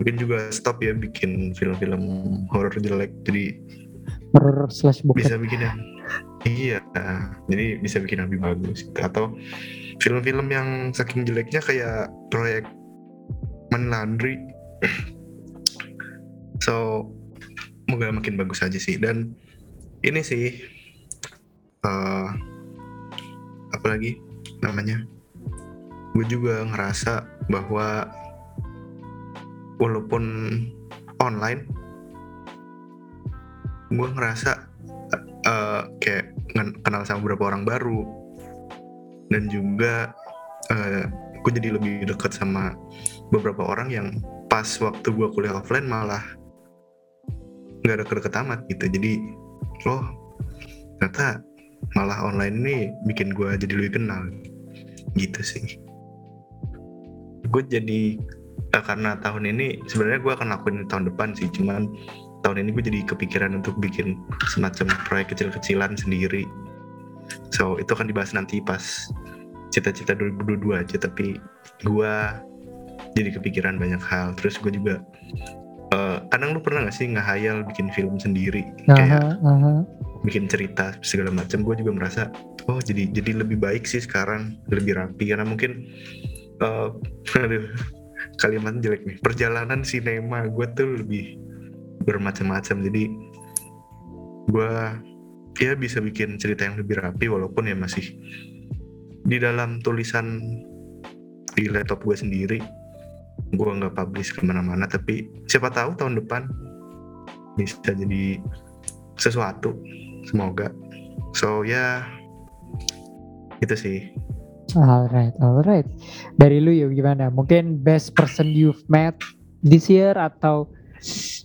Speaker 2: Mungkin juga stop ya bikin film-film horror jelek. Jadi
Speaker 1: horror slash
Speaker 2: bisa bikin yang iya jadi bisa bikin yang lebih bagus. Atau film-film yang saking jeleknya kayak proyek Money Laundry so moga makin bagus aja sih. Dan ini sih eh apa lagi namanya? Gue juga ngerasa bahwa walaupun online gue ngerasa eh, kayak kenal sama beberapa orang baru. Dan juga eh, gue jadi lebih dekat sama beberapa orang yang pas waktu gue kuliah offline malah nggak ada deket amat gitu. Jadi oh ternyata malah online ini bikin gue jadi lebih kenal. Gitu sih. Gue jadi eh, karena tahun ini sebenarnya gue akan lakuin tahun depan sih. Cuman tahun ini gue jadi kepikiran untuk bikin semacam proyek kecil-kecilan sendiri. So itu akan dibahas nanti pas cita-cita 2022 aja. Tapi gue jadi kepikiran banyak hal. Terus gue juga kadang lu pernah gak sih ngehayal bikin film sendiri? Kayak
Speaker 1: aha, aha.
Speaker 2: bikin cerita segala macam gue juga merasa oh jadi jadi lebih baik sih sekarang lebih rapi. Karena mungkin aduh, kalimatnya jelek nih. Perjalanan sinema gue tuh lebih bermacam-macam. Jadi gue ya bisa bikin cerita yang lebih rapi walaupun ya masih di dalam tulisan di laptop gue sendiri gue nggak publish ke mana-mana tapi siapa tahu tahun depan bisa jadi sesuatu semoga so ya itu sih
Speaker 1: Alright, alright. Dari lu yuk gimana? Mungkin best person you've met this year atau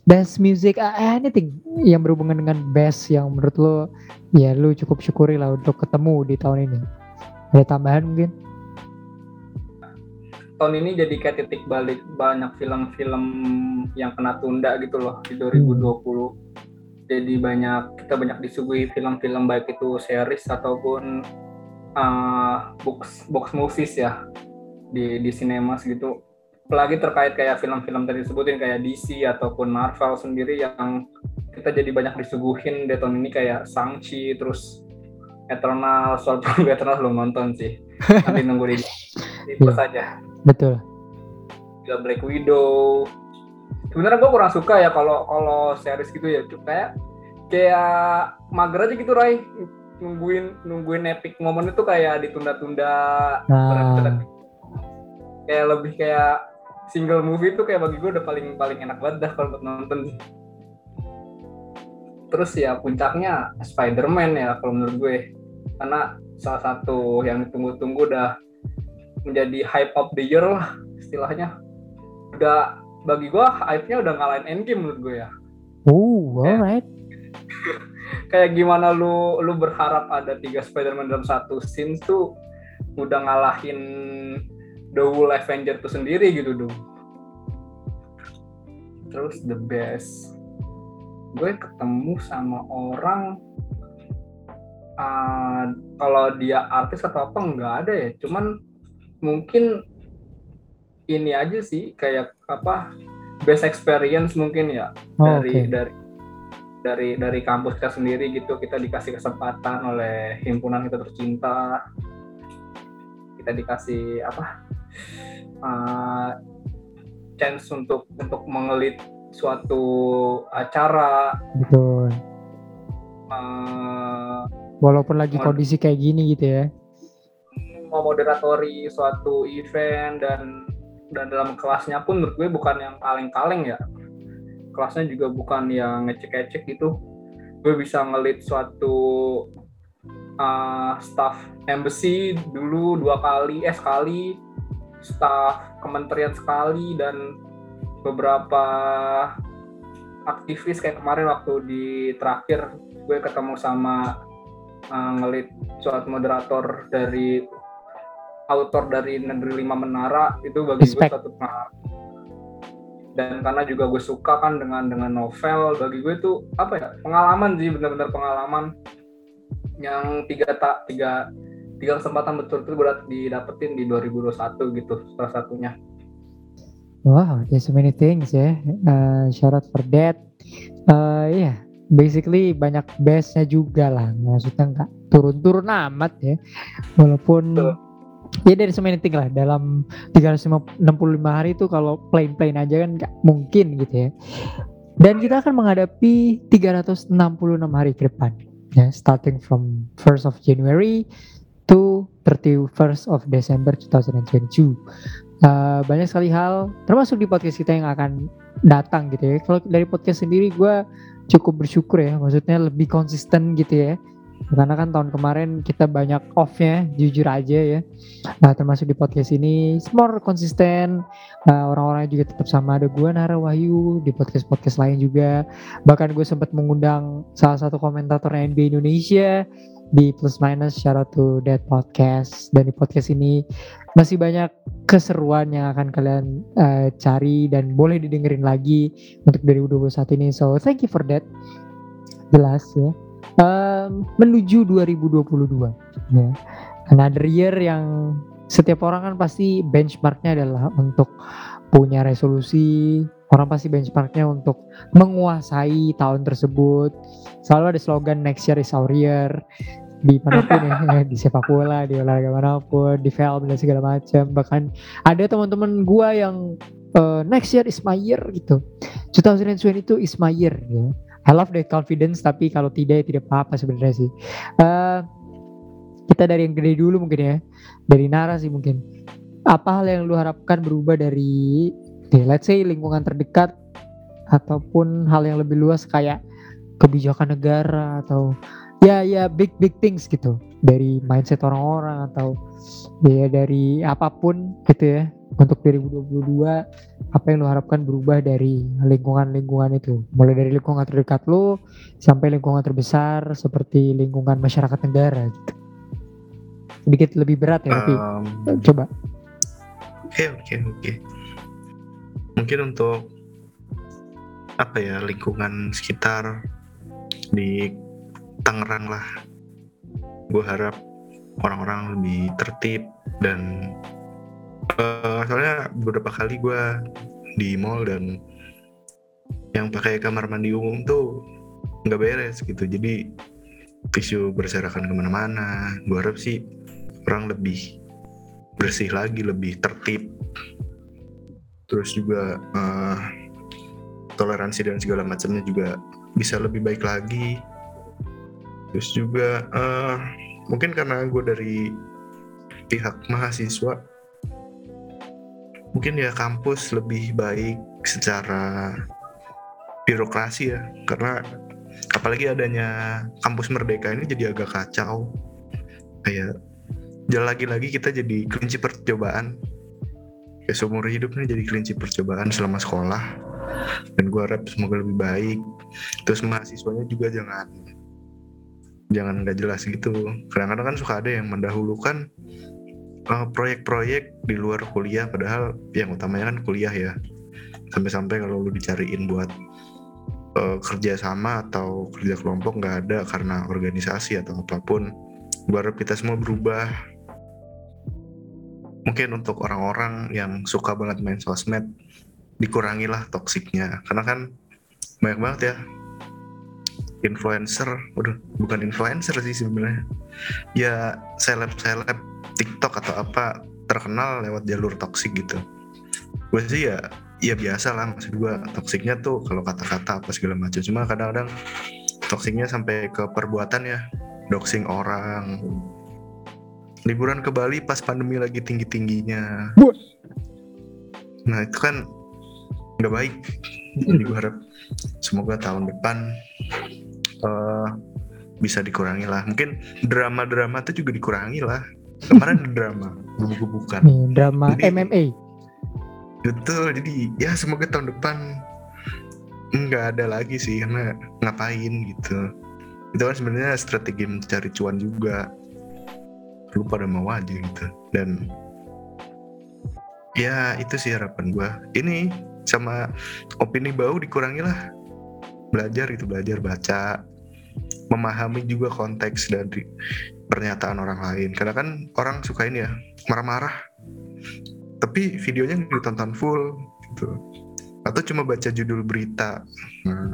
Speaker 1: best music uh, anything yang berhubungan dengan best yang menurut lu ya lu cukup syukuri lah untuk ketemu di tahun ini. Ada tambahan mungkin?
Speaker 3: Tahun ini jadi kayak titik balik banyak film-film yang kena tunda gitu loh di 2020 jadi banyak kita banyak disuguhi film-film baik itu series ataupun uh, box box movies ya di di sinema gitu. Apalagi terkait kayak film-film tadi disebutin kayak DC ataupun Marvel sendiri yang kita jadi banyak disuguhin di tahun ini kayak Shang-Chi terus Eternal. Sword Eternal belum nonton sih. Nanti nunggu di itu saja
Speaker 1: betul.
Speaker 3: Juga Black Widow. Sebenarnya gue kurang suka ya kalau kalau series gitu ya. Kayak kayak mager aja gitu Rai nungguin nungguin epic momen itu kayak ditunda-tunda. Nah. kayak lebih kayak single movie itu kayak bagi gue udah paling paling enak banget dah kalau buat nonton. Terus ya puncaknya Spider-Man ya kalau menurut gue. Karena salah satu yang ditunggu-tunggu udah menjadi hype of the year lah istilahnya. Udah bagi gue hype-nya udah ngalahin Endgame menurut gue ya.
Speaker 1: Oh alright.
Speaker 3: Kayak gimana lu lu berharap ada tiga Spider-Man dalam satu scene tuh udah ngalahin The Whole Avenger tuh sendiri gitu dong. Terus the best. Gue ketemu sama orang uh, kalau dia artis atau apa nggak ada ya. Cuman mungkin ini aja sih kayak apa best experience mungkin ya. Oh, dari okay. dari dari dari kampus kita sendiri gitu kita dikasih kesempatan oleh himpunan kita tercinta. Kita dikasih apa uh, chance untuk untuk mengelit suatu acara.
Speaker 1: Betul. Uh, walaupun lagi kondisi kayak gini gitu ya
Speaker 3: memoderatori suatu event dan dan dalam kelasnya pun menurut gue bukan yang kaleng-kaleng ya. Kelasnya juga bukan yang ngecek-ngecek gitu. Gue bisa ngelit suatu uh, staff embassy dulu dua kali eh sekali staff kementerian sekali dan beberapa aktivis kayak kemarin waktu di terakhir gue ketemu sama uh, ngelit suatu moderator dari autor dari negeri lima menara itu bagi Respect. gue satu dan karena juga gue suka kan dengan dengan novel bagi gue itu apa ya pengalaman sih benar-benar pengalaman yang tiga tak tiga tiga kesempatan betul-betul berat didapetin di 2021 gitu salah satunya
Speaker 1: Wow, there's so many things ya. Uh, shout out for that. Uh, ya, yeah, basically banyak bestnya juga lah. Maksudnya nggak turun-turun amat ya. Walaupun Betul. Ya dari things lah. Dalam 365 hari itu kalau plain-plain aja kan nggak mungkin gitu ya. Dan kita akan menghadapi 366 hari ke depan. Ya, starting from 1st of January to 31st of December 2022 uh, banyak sekali hal termasuk di podcast kita yang akan datang gitu ya kalau dari podcast sendiri gue cukup bersyukur ya maksudnya lebih konsisten gitu ya karena kan tahun kemarin kita banyak off-nya jujur aja ya. Nah, termasuk di podcast ini more konsisten nah, orang-orangnya juga tetap sama. Ada gue Nara Wahyu di podcast-podcast lain juga. Bahkan gue sempat mengundang salah satu komentator NBA Indonesia di plus minus shout out to that podcast. Dan di podcast ini masih banyak keseruan yang akan kalian uh, cari dan boleh didengerin lagi untuk 2021 ini. So thank you for that. Jelas ya um, menuju 2022 ya. Another year yang setiap orang kan pasti benchmarknya adalah untuk punya resolusi. Orang pasti benchmarknya untuk menguasai tahun tersebut. Selalu ada slogan next year is our year. Di mana pun ya di sepak bola di olahraga mana pun di film dan segala macam. Bahkan ada teman-teman gua yang uh, next year is my year gitu. 2020 itu is my year ya I love the confidence tapi kalau tidak ya tidak apa-apa sebenarnya sih. Uh, kita dari yang gede dulu mungkin ya. Dari Nara sih mungkin. Apa hal yang lu harapkan berubah dari okay, let's say lingkungan terdekat ataupun hal yang lebih luas kayak kebijakan negara atau ya ya big big things gitu. Dari mindset orang-orang atau ya dari apa pun gitu ya. Untuk 2022 apa yang lo harapkan berubah dari lingkungan-lingkungan itu? Mulai dari lingkungan terdekat lo sampai lingkungan terbesar seperti lingkungan masyarakat negara gitu. Sedikit lebih berat ya tapi um, coba.
Speaker 2: oke oke oke. Mungkin untuk apa ya lingkungan sekitar di Tangerang lah. Gue harap orang-orang lebih tertib dan uh, soalnya beberapa kali gue di mall dan yang pakai kamar mandi umum tuh nggak beres gitu. Jadi tisu berserakan ke mana-mana. Gue harap sih orang lebih bersih lagi lebih tertib. Terus juga uh, toleransi dan segala macamnya juga bisa lebih baik lagi. Terus juga uh, mungkin karena gue dari pihak mahasiswa mungkin ya kampus lebih baik secara birokrasi ya karena apalagi adanya kampus merdeka ini jadi agak kacau. Kayak lagi-lagi kita jadi kelinci percobaan. Kayak seumur hidupnya jadi kelinci percobaan selama sekolah. Dan gue harap semoga lebih baik. Terus mahasiswanya juga jangan jangan nggak jelas gitu. Kadang-kadang kan suka ada yang mendahulukan uh, proyek-proyek di luar kuliah padahal yang utamanya kan kuliah ya. Sampai-sampai kalau lu dicariin buat uh, kerja sama atau kerja kelompok nggak ada karena organisasi atau apa pun harap kita semua berubah. Mungkin untuk orang-orang yang suka banget main sosmed dikurangilah toksiknya. Karena kan banyak banget ya influencer, udah bukan influencer sih sebenarnya. Ya seleb-seleb TikTok atau apa terkenal lewat jalur toksik gitu. Gue sih ya ya biasa lah maksud gue toksiknya tuh kalau kata-kata apa segala macam. Cuma kadang-kadang toksiknya sampai ke perbuatan ya doxing orang. Liburan ke Bali pas pandemi lagi tinggi-tingginya. Nah itu kan nggak baik. Jadi gue harap semoga tahun depan uh, bisa dikurangi lah. Mungkin drama-drama itu juga dikurangi lah kemarin drama gubuk-gubukan
Speaker 1: drama jadi, MMA
Speaker 2: betul jadi ya semoga tahun depan nggak ada lagi sih karena ngapain gitu. Itu kan sebenarnya strategi mencari cuan juga. Lu pada mau aja gitu. Dan ya itu sih harapan gue ini sama opini bau dikurangi lah. Belajar itu belajar baca. Memahami juga konteks dari pernyataan orang lain. Karena kan orang suka ini ya marah-marah. Tapi videonya ditonton full gitu. Atau cuma baca judul berita. Nah,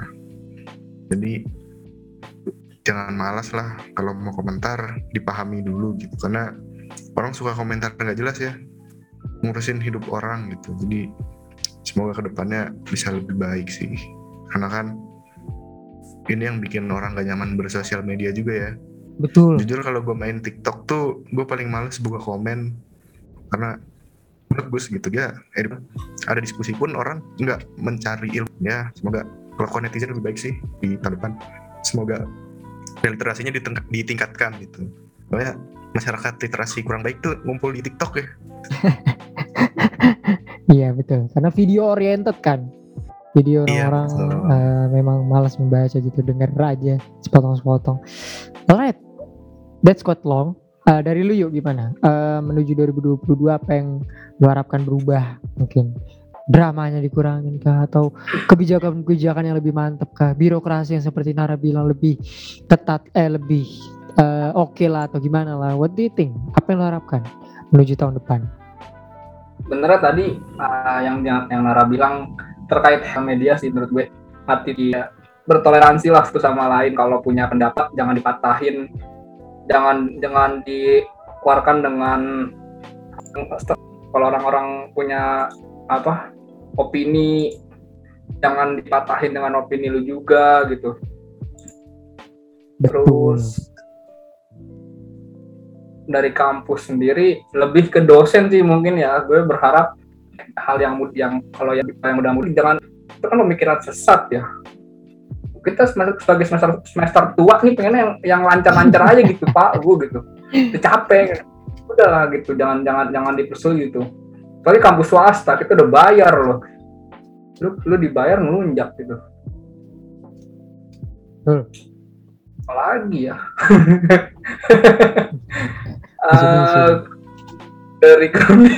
Speaker 2: jadi jangan malas lah kalau mau komentar dipahami dulu gitu. Karena orang suka komentar nggak jelas ya ngurusin hidup orang gitu. Jadi semoga ke depannya bisa lebih baik sih. Karena kan ini yang bikin orang gak nyaman bersosial media juga ya
Speaker 1: betul.
Speaker 2: Jujur kalau gue main TikTok tuh gue paling males buka komen. Karena bagus gitu ya eh, ada diskusi pun orang nggak mencari ilmu ya semoga kelakuan netizen lebih baik sih di tahun depan. Semoga literasinya ditingkatkan gitu. Soalnya masyarakat literasi kurang baik tuh ngumpul di TikTok ya.
Speaker 1: Iya betul. Karena video oriented kan. Jadi iya, orang-orang iya, uh, memang malas membaca gitu. Denger aja sepotong-sepotong. Alright that's quite long. Uh, dari lu yuk gimana? Uh, menuju 2022 apa yang lu harapkan berubah mungkin? Dramanya dikurangin kah? Atau kebijakan-kebijakan yang lebih mantap kah? Birokrasi yang seperti Nara bilang lebih ketat eh lebih uh, oke okay lah atau gimana lah. What do you think? Apa yang lu harapkan menuju tahun depan?
Speaker 3: Benernya tadi uh, yang yang Nara bilang terkait media sih menurut gue. Hati dia bertoleransi lah satu sama lain. Kalau punya pendapat jangan dipatahin jangan jangan dikeluarkan dengan kalau orang-orang punya apa opini jangan dipatahin dengan opini lu juga gitu. Terus dari kampus sendiri lebih ke dosen sih mungkin ya. Gue berharap hal yang yang kalau yang yang mudah mudah jangan itu kan pemikiran sesat ya kita sebagai semester semester tua nih pengen yang yang lancar-lancar aja gitu pak gue gitu. Udah capek. Udah lah gitu jangan jangan jangan dipersul gitu. Tapi kampus swasta kita udah bayar loh. Lu lu dibayar ngelunjak gitu. Hmm. apalagi ya? Uh, dari kami.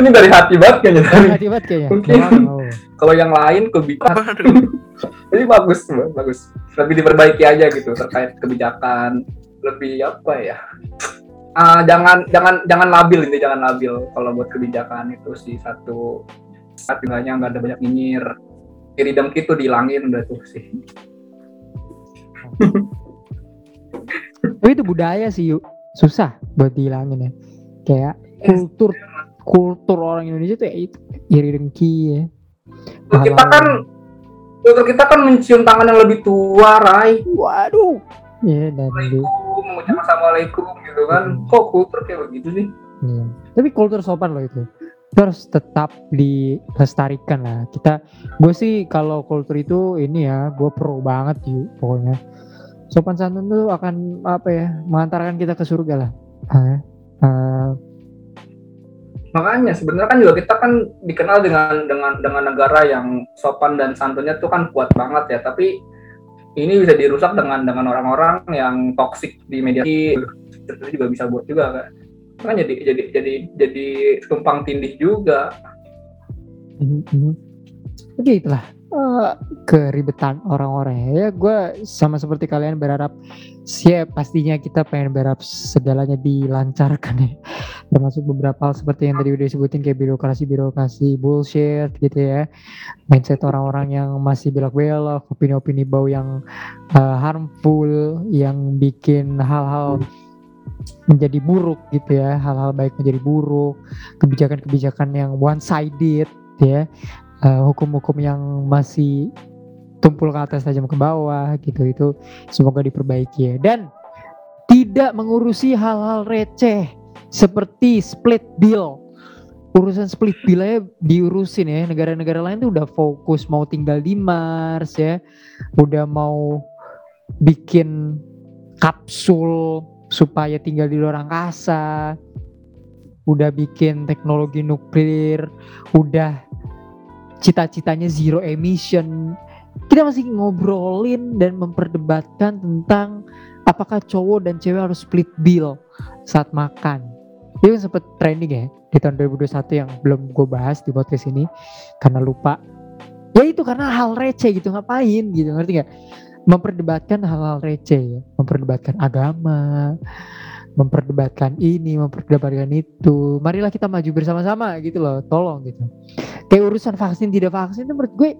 Speaker 3: Ini dari hati banget kayaknya.
Speaker 1: Dari hati banget kayaknya.
Speaker 3: Mungkin. Kalau yang lain kebijakan ini bagus, bagus. Lebih diperbaiki aja gitu terkait kebijakan. Lebih apa ya? Ah, jangan jangan jangan labil ini jangan labil kalau buat kebijakan itu sih satu tinggalnya nggak ada banyak nyinyir iri dengki tuh dihilangin udah tuh sih
Speaker 1: Tapi itu budaya sih yuk. Susah buat dihilangin ya. Kayak kultur kultur orang Indonesia tuh ya itu iri dengki ya.
Speaker 3: Tuh, kita kan kultur kita kan mencium tangan yang lebih tua Rai
Speaker 1: waduh. Iya dan di,
Speaker 3: Assalamualaikum mengucapkan assalamualaikum gitu kan kok kultur kayak begitu sih
Speaker 1: iya. Tapi kultur sopan loh itu. Itu harus tetap dilestarikan lah. Kita gue sih kalau kultur itu ini ya, gue pro banget yuk pokoknya. Sopan santun tuh akan apa ya, mengantarkan kita ke surga lah. Ah, ah,
Speaker 3: makanya sebenarnya kan juga kita kan dikenal dengan dengan dengan negara yang sopan dan santunnya tuh kan kuat banget ya tapi ini bisa dirusak dengan dengan orang-orang yang toksik di media itu juga bisa buat juga kan kan jadi jadi jadi jadi tumpang tindih juga.
Speaker 1: Oke itulah eh, keribetan orang-orang ya. Gue sama seperti kalian berharap sih pastinya kita pengen berharap segalanya dilancarkan ya. Termasuk beberapa hal seperti yang tadi udah disebutin kayak birokrasi-birokrasi bullshit gitu ya. Mindset orang-orang yang masih belok-belok, opini-opini bau yang eh, harmful, yang bikin hal-hal menjadi buruk gitu ya hal-hal baik menjadi buruk kebijakan-kebijakan yang one sided ya Eh, hukum-hukum yang masih tumpul ke atas tajam ke bawah gitu. Itu semoga diperbaiki ya. Dan tidak mengurusi hal-hal receh seperti split bill urusan split bill aja diurusin ya. Negara-negara lain tuh udah fokus mau tinggal di Mars ya. Udah mau bikin kapsul supaya tinggal di luar angkasa. Udah bikin teknologi nuklir. Udah cita-citanya zero emission kita masih ngobrolin dan memperdebatkan tentang apakah cowok dan cewek harus split bill saat makan. Itu kan sempet trending ya di tahun 2021 yang belum gue bahas di podcast ini karena lupa. Ya itu karena hal receh gitu ngapain gitu ngerti gak memperdebatkan hal-hal receh ya. Memperdebatkan agama memperdebatkan ini memperdebatkan itu. Marilah kita maju bersama-sama gitu loh tolong gitu. Kayak urusan vaksin tidak vaksin itu menurut gue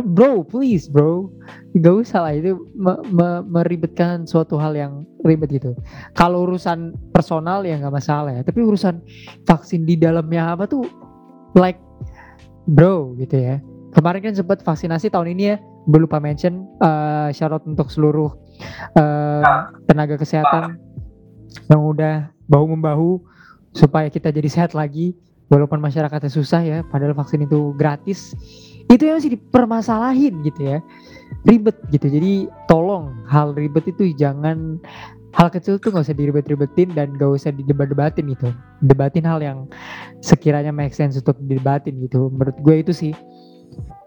Speaker 1: bro please bro. Gak usah lah itu me- me- meribetkan suatu hal yang ribet gitu. Kalau urusan personal ya nggak masalah ya. Tapi urusan vaksin di dalamnya apa tuh like bro gitu ya. Kemarin kan sempat vaksinasi tahun ini ya gue lupa mention eh syarat untuk seluruh eh, tenaga kesehatan yang udah bahu membahu supaya kita jadi sehat lagi walaupun masyarakatnya susah ya padahal vaksin itu gratis itu yang masih dipermasalahin gitu ya. Ribet gitu. Jadi tolong hal ribet itu jangan hal kecil tuh nggak usah diribet-ribetin dan gak usah didebat-debatin gitu. Debatin hal yang sekiranya make sense untuk didebatin gitu. Menurut gue itu sih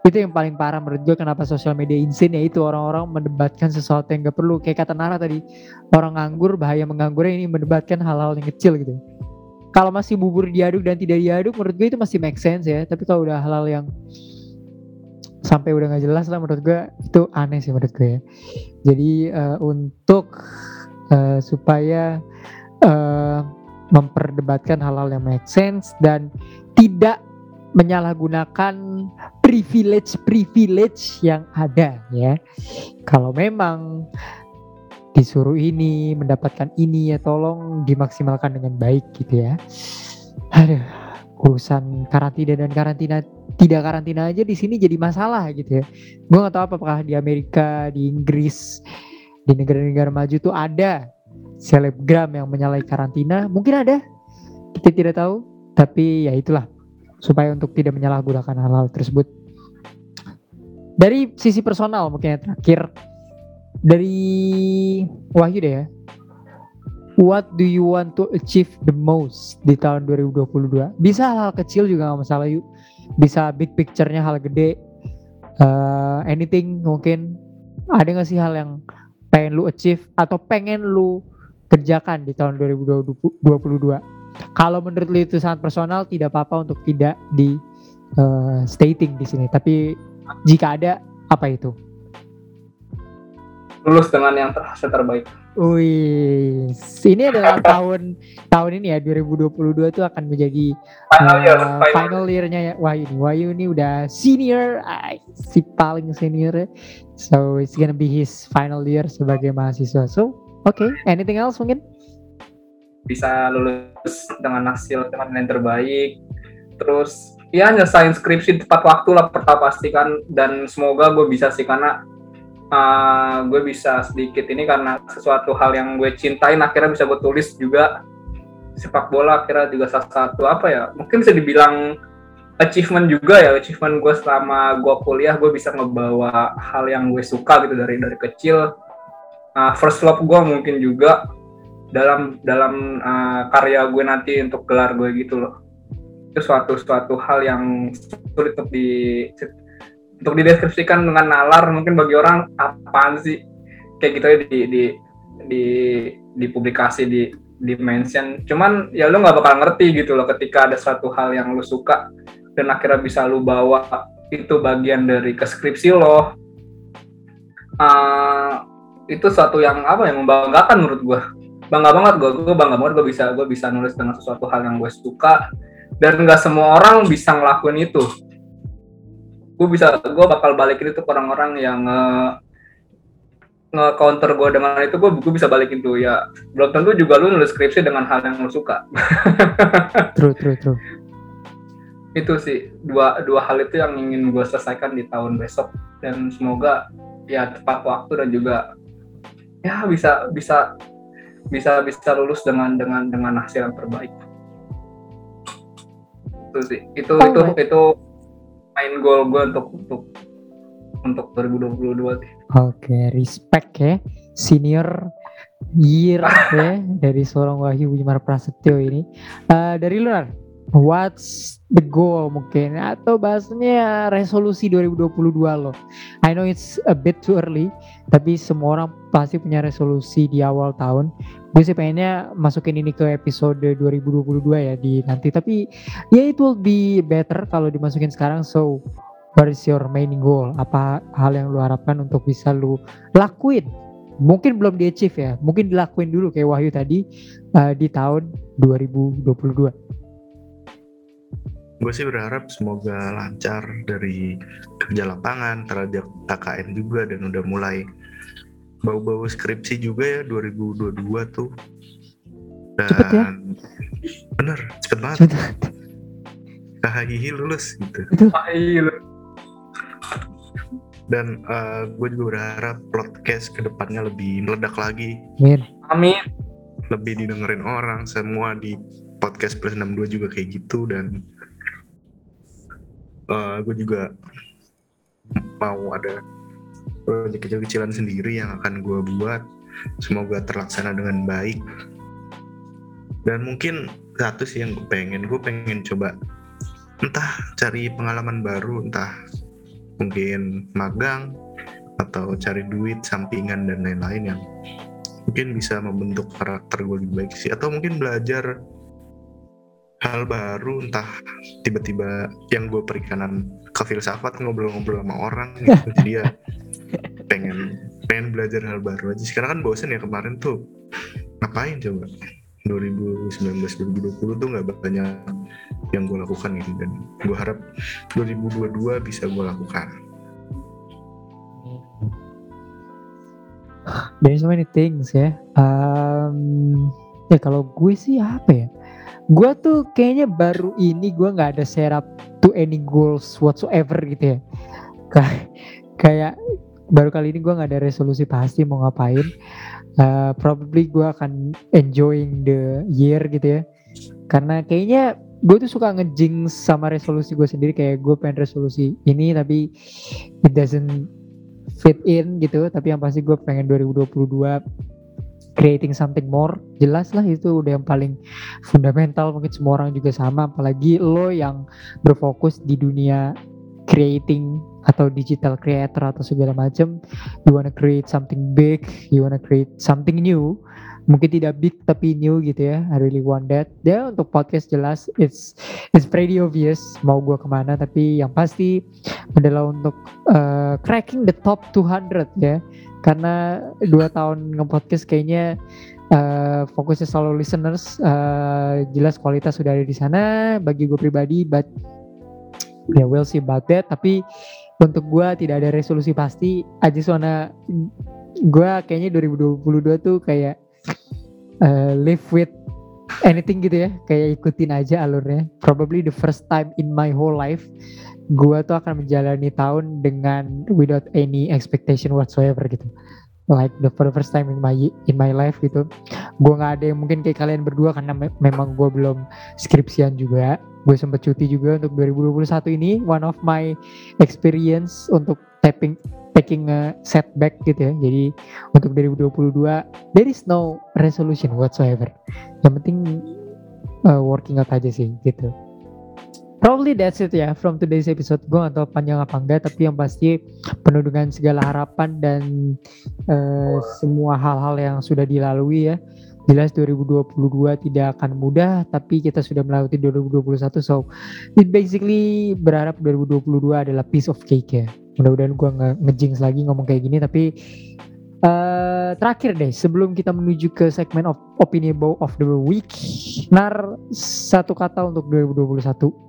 Speaker 1: itu yang paling parah menurut gue kenapa sosial media insane ya itu orang-orang mendebatkan sesuatu yang gak perlu. Kayak kata Nara tadi orang nganggur bahaya menganggurnya ini mendebatkan hal-hal yang kecil gitu. Kalau masih bubur diaduk dan tidak diaduk menurut gue itu masih make sense ya. Tapi kalau udah hal-hal yang sampai udah nggak jelas lah menurut gue itu aneh sih menurut gue ya jadi eh, untuk eh, supaya eh, memperdebatkan hal-hal yang make sense dan tidak menyalahgunakan privilege-privilege yang ada ya. Kalau memang disuruh ini, mendapatkan ini ya tolong dimaksimalkan dengan baik gitu ya. Aduh, urusan karantina dan karantina tidak karantina aja di sini jadi masalah gitu ya. Gue nggak tahu apakah di Amerika, di Inggris, di negara-negara maju tuh ada selebgram yang menyalahi karantina. Mungkin ada, kita tidak tahu. Tapi ya itulah supaya untuk tidak menyalahgunakan hal-hal tersebut. Dari sisi personal mungkin yang terakhir dari Wahyu deh ya. What do you want to achieve the most di tahun 2022? Bisa hal-hal kecil juga nggak masalah yuk. Bisa big picture-nya hal gede. Eh, anything mungkin ada nggak sih hal yang pengen lu achieve atau pengen lu kerjakan di tahun 2022? kalau menurut lu itu sangat personal tidak apa-apa untuk tidak di uh, stating di sini tapi jika ada apa itu
Speaker 3: lulus dengan yang terhasil terbaik
Speaker 1: Wih, ini adalah tahun tahun ini ya 2022 itu akan menjadi
Speaker 3: final year,
Speaker 1: uh,
Speaker 3: final.
Speaker 1: final year-nya ya Wahyu ini. Wahyu ini udah senior, ay, si paling senior. So it's gonna be his final year sebagai mahasiswa. So, oke, okay. anything else mungkin?
Speaker 3: bisa lulus dengan hasil dengan yang terbaik terus ya nyelesain skripsi tepat waktu lah pertama pastikan dan semoga gue bisa sih karena uh, gue bisa sedikit ini karena sesuatu hal yang gue cintain akhirnya bisa gue tulis juga. Sepak bola akhirnya juga salah satu apa ya mungkin bisa dibilang achievement juga ya achievement gue selama gue kuliah gue bisa ngebawa hal yang gue suka gitu dari dari kecil. Uh, first love gue mungkin juga dalam dalam uh, karya gue nanti untuk gelar gue gitu loh. Itu suatu suatu hal yang sulit untuk di untuk dideskripsikan dengan nalar mungkin bagi orang apaan sih? Kayak gitu ya di di di di publikasi di di mention cuman ya lu nggak bakal ngerti gitu loh ketika ada suatu hal yang lu suka dan akhirnya bisa lu bawa itu bagian dari keskripsi lo. Uh, itu suatu yang apa yang membanggakan menurut gue bangga banget gue gue bangga banget gue bisa gue bisa nulis dengan sesuatu hal yang gue suka. Dan nggak semua orang bisa ngelakuin itu gue bisa gue bakal balikin itu ke orang-orang yang nge, nge counter gue dengan itu gue gue bisa balikin tuh ya. Belum tentu juga lu nulis skripsi dengan hal yang lu suka.
Speaker 1: True true true.
Speaker 3: Itu sih dua dua hal itu yang ingin gue selesaikan di tahun besok. Dan semoga ya tepat waktu dan juga ya bisa bisa bisa bisa lulus dengan dengan dengan hasil yang terbaik. Itu sih itu
Speaker 1: oh,
Speaker 3: itu itu main goal gue untuk untuk untuk 2022 sih.
Speaker 1: Oke, respect ya senior year ya dari seorang Wahyu Wimar Prasetyo ini. Uh, dari luar, what's the goal mungkin atau bahasanya resolusi 2022 loh. I know it's a bit too early, tapi semua orang pasti punya resolusi di awal tahun. Gue sih pengennya masukin ini ke episode 2022 ya di nanti, tapi ya yeah, it will be better kalau dimasukin sekarang. So what is your main goal? Apa hal yang lu harapkan untuk bisa lu lakuin? Mungkin belum di achieve ya, mungkin dilakuin dulu kayak Wahyu tadi uh, di tahun 2022
Speaker 2: gue sih berharap semoga lancar dari kerja lapangan terhadap KKN juga dan udah mulai bau-bau skripsi juga ya 2022 tuh. Dan
Speaker 1: cepet ya?
Speaker 2: bener cepet banget. KHII lulus gitu. Dan uh, gue juga berharap podcast ke depannya lebih meledak lagi.
Speaker 1: Amin.
Speaker 3: Amin.
Speaker 2: Lebih didengerin orang semua di podcast plus 62 juga kayak gitu dan uh, gue juga mau ada proyek kecil-kecilan sendiri yang akan gue buat. Semoga terlaksana dengan baik. Dan mungkin satu sih yang gue pengen gue pengen coba entah cari pengalaman baru entah mungkin magang atau cari duit sampingan dan lain-lain yang mungkin bisa membentuk karakter gue lebih baik sih. Atau mungkin belajar hal baru entah tiba-tiba yang gue perikanan ke filsafat ngobrol-ngobrol sama orang gitu. Jadi ya pengen pengen belajar hal baru aja. Sekarang kan bosen ya kemarin tuh ngapain coba? 2019 2020 tuh nggak banyak yang gue lakukan gitu. Dan gue harap 2022 bisa gue lakukan.
Speaker 1: There's so many things ya. Um, ya kalau gue sih apa ya? Gue tuh kayaknya baru ini gue nggak ada setup to any goals whatsoever gitu ya. Kayak kayak baru kali ini gue nggak ada resolusi pasti mau ngapain. Uh, probably gue akan enjoying the year gitu ya. Karena kayaknya gue tuh suka ngejing sama resolusi gue sendiri kayak gue pengen resolusi ini tapi it doesn't fit in gitu tapi yang pasti gue pengen 2022 creating something more jelas lah itu udah yang paling fundamental mungkin semua orang juga sama apalagi lo yang berfokus di dunia creating atau digital creator atau segala macam you wanna create something big you wanna create something new. Mungkin tidak big tapi new gitu ya. I really want that. Ya untuk podcast jelas it's it's pretty obvious mau gue ke mana tapi yang pasti adalah untuk uh, cracking the top 200 ya. Karena dua tahun nge-podcast kayaknya uh, fokusnya selalu listeners uh, jelas kualitas sudah ada di sana. Bagi gue pribadi but ya yeah, we'll see about that. Tapi untuk gue tidak ada resolusi pasti. Just wanna gue kayaknya 2022 tuh kayak uh, live with anything gitu ya. Kayak ikutin aja alurnya. Probably the first time in my whole life gue tuh akan menjalani tahun dengan without any expectation whatsoever gitu. Like the for the first time in my in my life gitu. Gue nggak ada yang mungkin kayak kalian berdua karena me memang gue belum skripsian juga. Gue sempet cuti juga untuk 2021 ini one of my experience untuk tapping taking a setback gitu ya. Jadi untuk 2022 there is no resolution whatsoever. Yang penting uh, working out aja sih gitu Probably that's it ya from today's episode. Gue gak tau panjang apa enggak, tapi yang pasti penuh dengan segala harapan dan uh, semua hal-hal yang sudah dilalui ya. Jelas 2022 tidak akan mudah, tapi kita sudah melewati 2021. So, it basically berharap 2022 adalah piece of cake ya. Mudah-mudahan gue nggak ngejings lagi ngomong kayak gini, tapi uh, terakhir deh sebelum kita menuju ke segmen of opini of the week, nar satu kata untuk 2021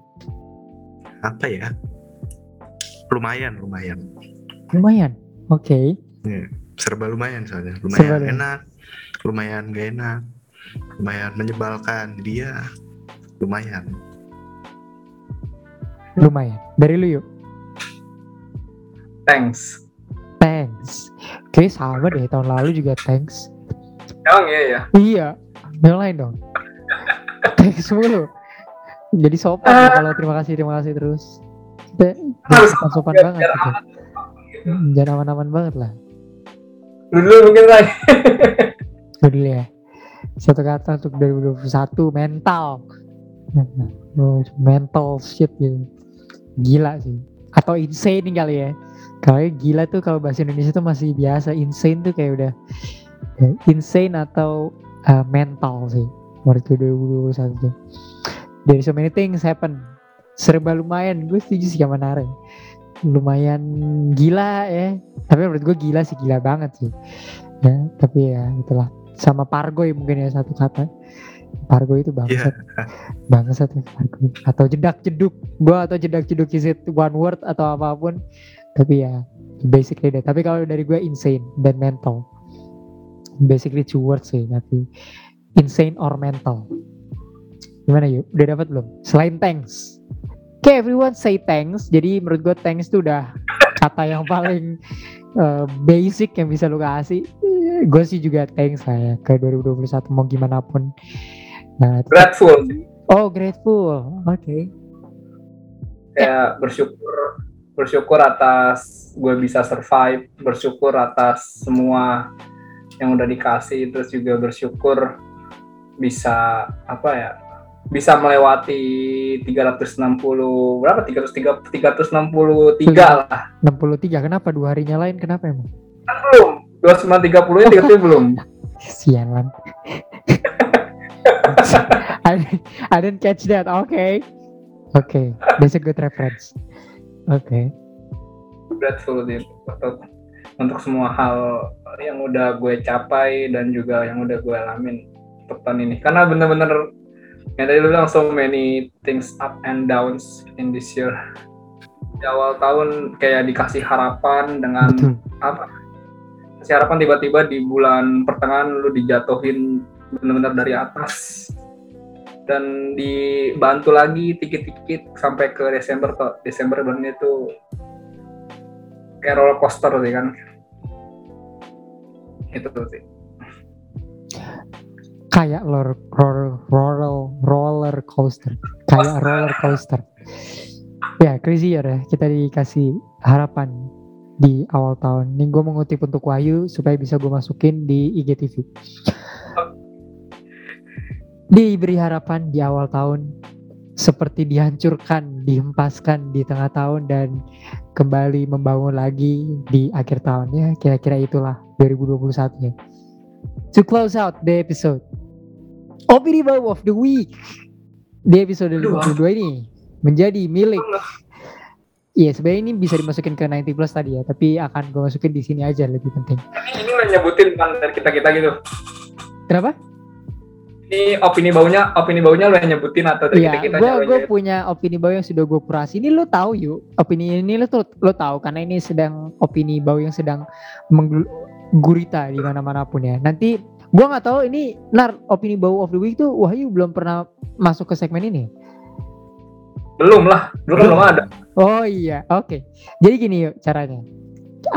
Speaker 2: apa ya? Lumayan lumayan.
Speaker 1: Lumayan? Oke. Okay.
Speaker 2: ya, serba lumayan soalnya. Lumayan serba enak lumayan gak enak lumayan menyebalkan dia. Lumayan.
Speaker 1: Lumayan. Dari lu yuk.
Speaker 3: Thanks.
Speaker 1: Thanks. Oke okay, sama deh. Tahun lalu juga thanks.
Speaker 3: Emang iya ya?
Speaker 1: Iya. Yang lain dong. Thanks mulu jadi sopan uh, kalau terima kasih terima kasih terus. Kita sopan sopan banget gitu. Hmm, jangan aman-aman banget lah.
Speaker 3: Dulu mungkin lah
Speaker 1: dulu ya. Satu kata untuk 2021 mental. Mental shit gitu. Gila sih. Atau insane kali ya. Kalau gila tuh kalau bahasa Indonesia tuh masih biasa. Insane tuh kayak udah ya, insane atau uh, mental sih. Menurut 2021 tuh dari so many things happen. Serba lumayan. Gue setuju sih sama Nare lumayan gila ya. Tapi menurut gue gila sih gila banget sih. Ya tapi ya itulah. Sama Pargo ya mungkin ya satu kata. Pargo itu bangsat. Yeah. bangsat ya Pargo. Atau jedak jeduk. Gue atau jedak jeduk is it one word atau apa pun. Tapi ya basically deh tapi kalau dari gue insane dan mental. Basically two words sih tapi insane or mental Gimana yuk? Udah dapat belum? Selain thanks. Oke, okay, everyone say thanks. Jadi menurut gue thanks itu udah kata yang paling uh, basic yang bisa lu kasih. Gue sih juga thanks lah ya ke 2021 mau gimana pun.
Speaker 3: Nah, grateful.
Speaker 1: Oh, grateful. Oke. Okay.
Speaker 3: Ya bersyukur bersyukur atas gue bisa survive, bersyukur atas semua yang udah dikasih, terus juga bersyukur bisa apa ya bisa melewati 360 berapa? 330 363 lah.
Speaker 1: 63 kenapa? Dua harinya lain kenapa emang?
Speaker 3: Kan belum. 2930 nya tiga belum.
Speaker 1: Sialan. I, I didn't catch that. Oke. Okay. oke. Okay. that's a good reference. Oke. Okay.
Speaker 3: grateful untuk untuk semua hal yang udah gue capai dan juga yang udah gue alamin untuk tahun ini. Karena bener-bener yang tadi lu bilang so many things up and downs in this year. Di awal tahun kayak dikasih harapan dengan Betul. apa? Kasih harapan tiba-tiba di bulan pertengahan lu dijatuhin benar-benar dari atas. Dan dibantu lagi dikit-dikit sampai ke Desember tuh Desember bulan itu kayak roller coaster sih kan. Itu tuh sih
Speaker 1: kayak roller roller roller, roller coaster kayak roller coaster ya crazy ya kita dikasih harapan di awal tahun ini gue mengutip untuk Wahyu supaya bisa gue masukin di IGTV diberi harapan di awal tahun seperti dihancurkan, dihempaskan di tengah tahun dan kembali membangun lagi di akhir tahunnya. Kira-kira itulah 2021 ya. to close out the episode. Opini Bau of the Week di episode
Speaker 3: Aduh.
Speaker 1: 52 ini menjadi milik Iya sebenarnya ini bisa dimasukin ke 90 plus tadi ya, tapi akan gue masukin di sini aja lebih penting.
Speaker 3: Ini, ini lo nyebutin bukan dari kita kita gitu.
Speaker 1: Kenapa?
Speaker 3: Ini opini baunya, opini baunya lo yang nyebutin atau dari
Speaker 1: Iya,
Speaker 3: kita kita
Speaker 1: gue gue punya opini bau yang sudah gue kurasi. Ini lo tahu yuk, opini ini lo tuh lo tahu karena ini sedang opini bau yang sedang menggurita di mana mana pun ya. Nanti gue nggak tahu ini nar opini bau of the week tuh Wahyu belum pernah masuk ke segmen ini.
Speaker 3: Belum lah, belum,
Speaker 1: Belum.
Speaker 3: belum ada.
Speaker 1: Oh iya, oke. Jadi gini yuk caranya.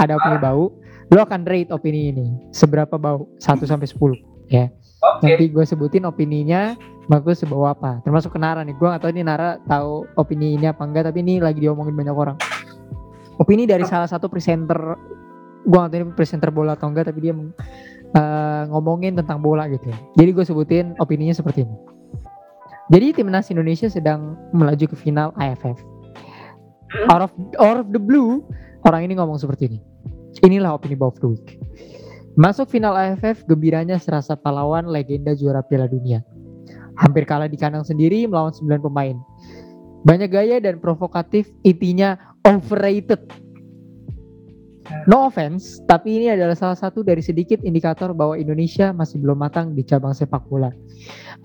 Speaker 1: Ada opini bau, lo akan rate opini ini seberapa bau 1 sampai 10 ya.
Speaker 3: Oke.
Speaker 1: Nanti gue sebutin opininya bagus sebau apa. Termasuk ke Nara nih. Gue gak tahu ini Nara tahu opini ini apa enggak, tapi ini lagi diomongin banyak orang. Opini dari salah satu presenter, gue gak tahu ini presenter bola atau enggak, tapi dia eh, ngomongin tentang bola gitu. ya. Jadi gue sebutin opininya seperti ini. Jadi timnas Indonesia sedang melaju ke final AFF. Out of out of the blue, orang ini ngomong seperti ini. Inilah opini Bob the Week. Masuk final AFF, gembiranya serasa pahlawan legenda juara Piala Dunia. Hampir kalah di kandang sendiri melawan 9 pemain. Banyak gaya dan provokatif, intinya overrated. No offense, tapi ini adalah salah satu dari sedikit indikator bahwa Indonesia masih belum matang di cabang sepak bola.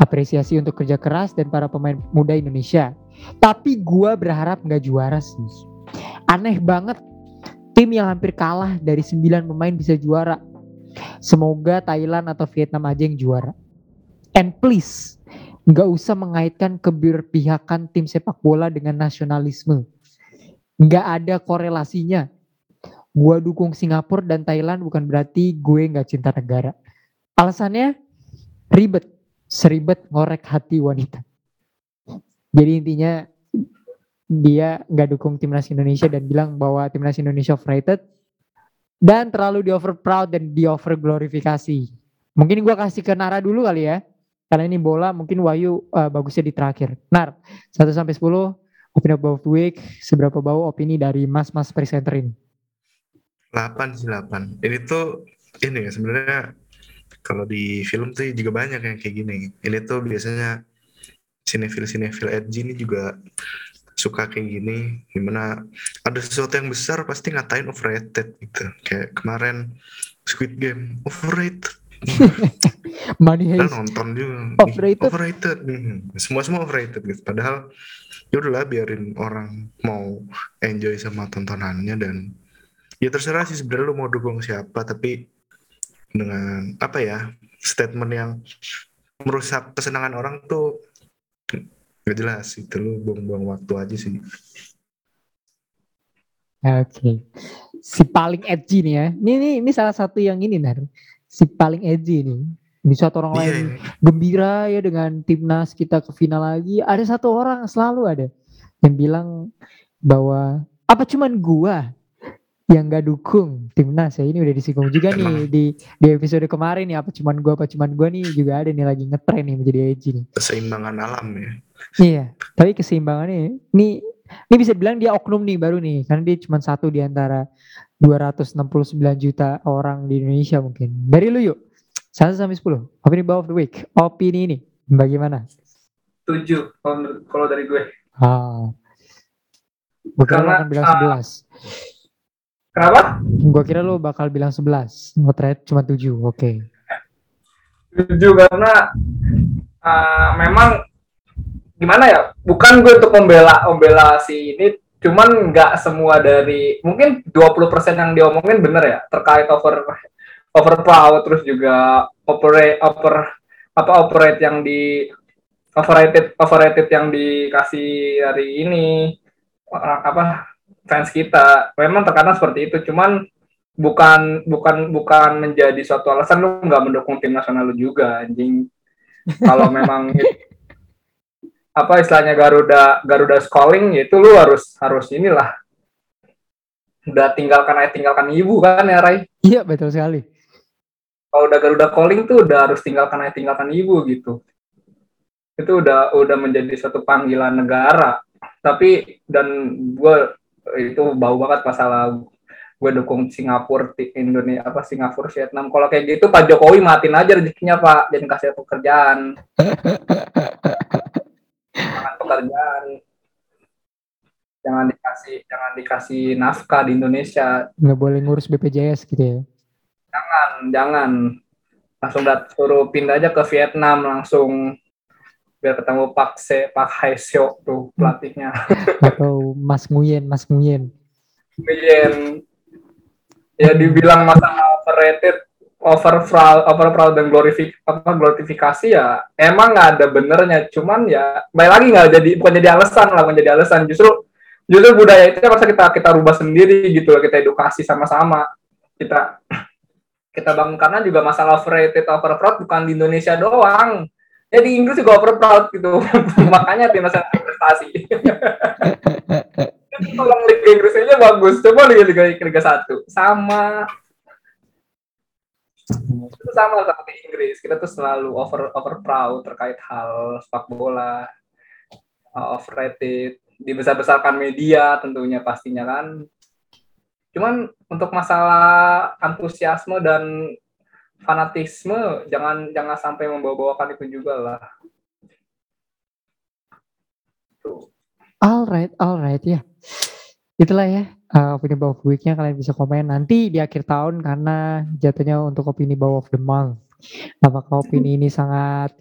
Speaker 1: Apresiasi untuk kerja keras dan para pemain muda Indonesia. Tapi gua berharap nggak juara sih. Aneh banget tim yang hampir kalah dari 9 pemain bisa juara. Semoga Thailand atau Vietnam aja yang juara. And please, nggak usah mengaitkan keberpihakan tim sepak bola dengan nasionalisme. Nggak ada korelasinya. Gua dukung Singapura dan Thailand bukan berarti gue nggak cinta negara. Alasannya ribet, seribet ngorek hati wanita. Jadi intinya dia nggak dukung timnas Indonesia dan bilang bahwa timnas Indonesia overrated dan terlalu di over proud dan di over glorifikasi. Mungkin gua kasih ke Nara dulu kali ya. Karena ini bola mungkin Wahyu eh, bagusnya di terakhir. Nar, 1 sampai 10 opini of the week seberapa bau opini dari mas-mas presenter ini?
Speaker 2: 8 sih 8. Ini tuh ini ya sebenarnya kalau di film tuh juga banyak yang kayak gini. Ini tuh biasanya sinetfil sinetfil edgy ini juga suka kayak gini di mana ada sesuatu yang besar pasti ngatain overrated gitu kayak kemarin Squid Game overrated
Speaker 1: Money Heist.
Speaker 2: nonton juga
Speaker 1: Overrated.
Speaker 2: overrated Hmm, semua semua overrated gitu padahal ya udahlah biarin orang mau enjoy sama tontonannya dan ya terserah sih sebenarnya lu mau dukung siapa tapi dengan apa ya statement yang merusak kesenangan orang tuh gak jelas itu lu buang-buang waktu aja sih
Speaker 1: Oke. Si paling edgy nih ya. Ini, ini, ini salah satu yang ini Nar. Si paling edgy nih. Di saat orang lain
Speaker 2: iya ini.
Speaker 1: gembira ya dengan timnas kita ke final lagi. Ada satu orang selalu ada yang bilang bahwa apa cuman gua yang gak dukung timnas ya ini udah disinggung juga nih
Speaker 2: Emang.
Speaker 1: di di episode kemarin nih apa cuman gua apa cuman gua nih juga ada nih lagi ngetren nih menjadi edgy nih
Speaker 2: keseimbangan alam ya
Speaker 1: iya tapi keseimbangannya ini ini bisa bilang dia oknum nih baru nih karena dia cuma satu di antara 269 juta orang di Indonesia mungkin dari lu yuk 1 sampai 10 opini bawah of the week opini ini bagaimana
Speaker 3: Tujuh kalau dari gue.
Speaker 1: Ah. Lu
Speaker 3: Karena,
Speaker 1: akan bilang
Speaker 3: ah,
Speaker 1: 11.
Speaker 3: Kenapa?
Speaker 1: Gue kira lu bakal bilang 11. Oh, ternyata cuma 7. Oke.
Speaker 3: Tujuh karena uh, memang gimana ya? Bukan gue untuk membela membela si ini, cuman nggak semua dari mungkin 20% yang diomongin bener ya terkait over over proud terus juga operate over apa operate yang di overrated overrated yang dikasih hari ini apa fans kita. Memang terkadang seperti itu. Cuman bukan bukan bukan menjadi suatu alasan lu nggak mendukung tim nasional lu juga anjing. Kalau memang apa istilahnya Garuda Garuda calling ya itu lu harus harus inilah. Udah tinggalkan ayah tinggalkan ibu kan ya Rai
Speaker 1: Iya betul sekali.
Speaker 3: kalau udah Garuda calling tuh udah harus tinggalkan ayah tinggalkan ibu gitu. Itu udah udah menjadi suatu panggilan negara. Tapi dan gue itu bau banget masalah gue dukung Singapura Indonesia apa Singapura Vietnam. Kalau kayak gitu Pak Jokowi matiin aja rezekinya Pak. Jangan kasih pekerjaan. Jangan pekerjaan. Jangan dikasih jangan dikasih nafkah di Indonesia.
Speaker 1: Nggak boleh ngurus BPJS gitu ya?
Speaker 3: Jangan jangan. Langsung dat suruh pindah aja ke Vietnam langsung biar ketemu Pak Se Pak Haesyo tuh pelatihnya.
Speaker 1: Atau Mas Nguyen Mas Nguyen.
Speaker 3: Nguyen. Ya dibilang masalah overrated overproud overproud dan glorifik apa glorifikasi ya emang nggak ada benernya. Cuman ya baik lagi nggak jadi bukan jadi alasan lah bukan jadi alasan. Justru justru budaya itu harus kita kita rubah sendiri gitu loh kita edukasi sama-sama. Kita kita bangun karena juga masalah overrated overproud bukan di Indonesia doang ya di Inggris juga overproud gitu. Makanya timnas prestasi tolong Liga Inggris aja bagus. Coba Liga Liga Liga satu. Sama. Itu sama seperti Inggris. Kita tuh selalu over over proud terkait hal sepak bola uh, overrated dibesar-besarkan media tentunya pastinya kan. Cuman untuk masalah antusiasme dan fanatisme jangan jangan sampai membawa-bawakan itu juga lah.
Speaker 1: Alright alright ya. Itulah ya uh, opini bawah weeknya kalian bisa komen nanti di akhir tahun karena jatuhnya untuk opini bawah of the month. Apakah opini ini sangat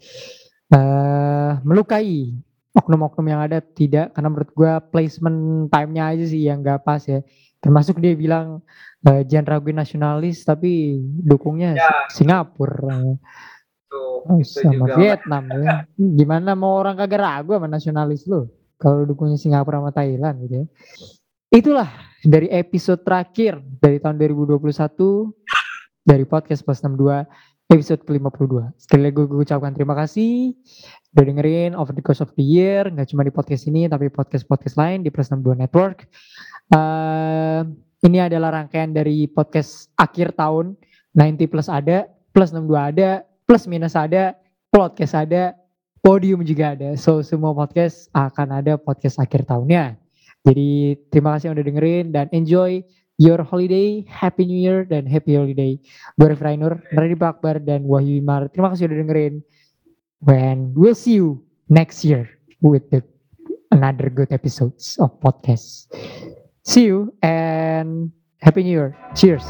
Speaker 1: uh, melukai oknum-oknum yang ada? Tidak karena menurut gue placement time-nya aja sih yang gak pas ya termasuk dia bilang uh, jangan raguin nasionalis tapi dukungnya ya. Singapura
Speaker 3: Tuh,
Speaker 1: oh, sama juga. Vietnam ya gimana mau orang kagak ragu sama nasionalis lo kalau dukungnya Singapura sama Thailand gitu ya itulah dari episode terakhir dari tahun 2021 dari podcast plus 62 episode ke-52. Sekali lagi gue, gue ucapkan terima kasih udah dengerin over the course of the year, nggak cuma di podcast ini tapi podcast-podcast lain di plus 62 network. Uh, ini adalah rangkaian dari podcast akhir tahun 90 plus ada, plus 62 ada, plus minus ada, podcast ada, podium juga ada. So semua podcast akan ada podcast akhir tahunnya. Jadi terima kasih yang udah dengerin dan enjoy your holiday, happy new year dan happy holiday. Gue Rif Rainur, Radhi Bakbar dan Wahyu Wimar. Terima kasih udah dengerin. When we'll see you next year with the another good episodes of podcast. See you and happy new year. Cheers.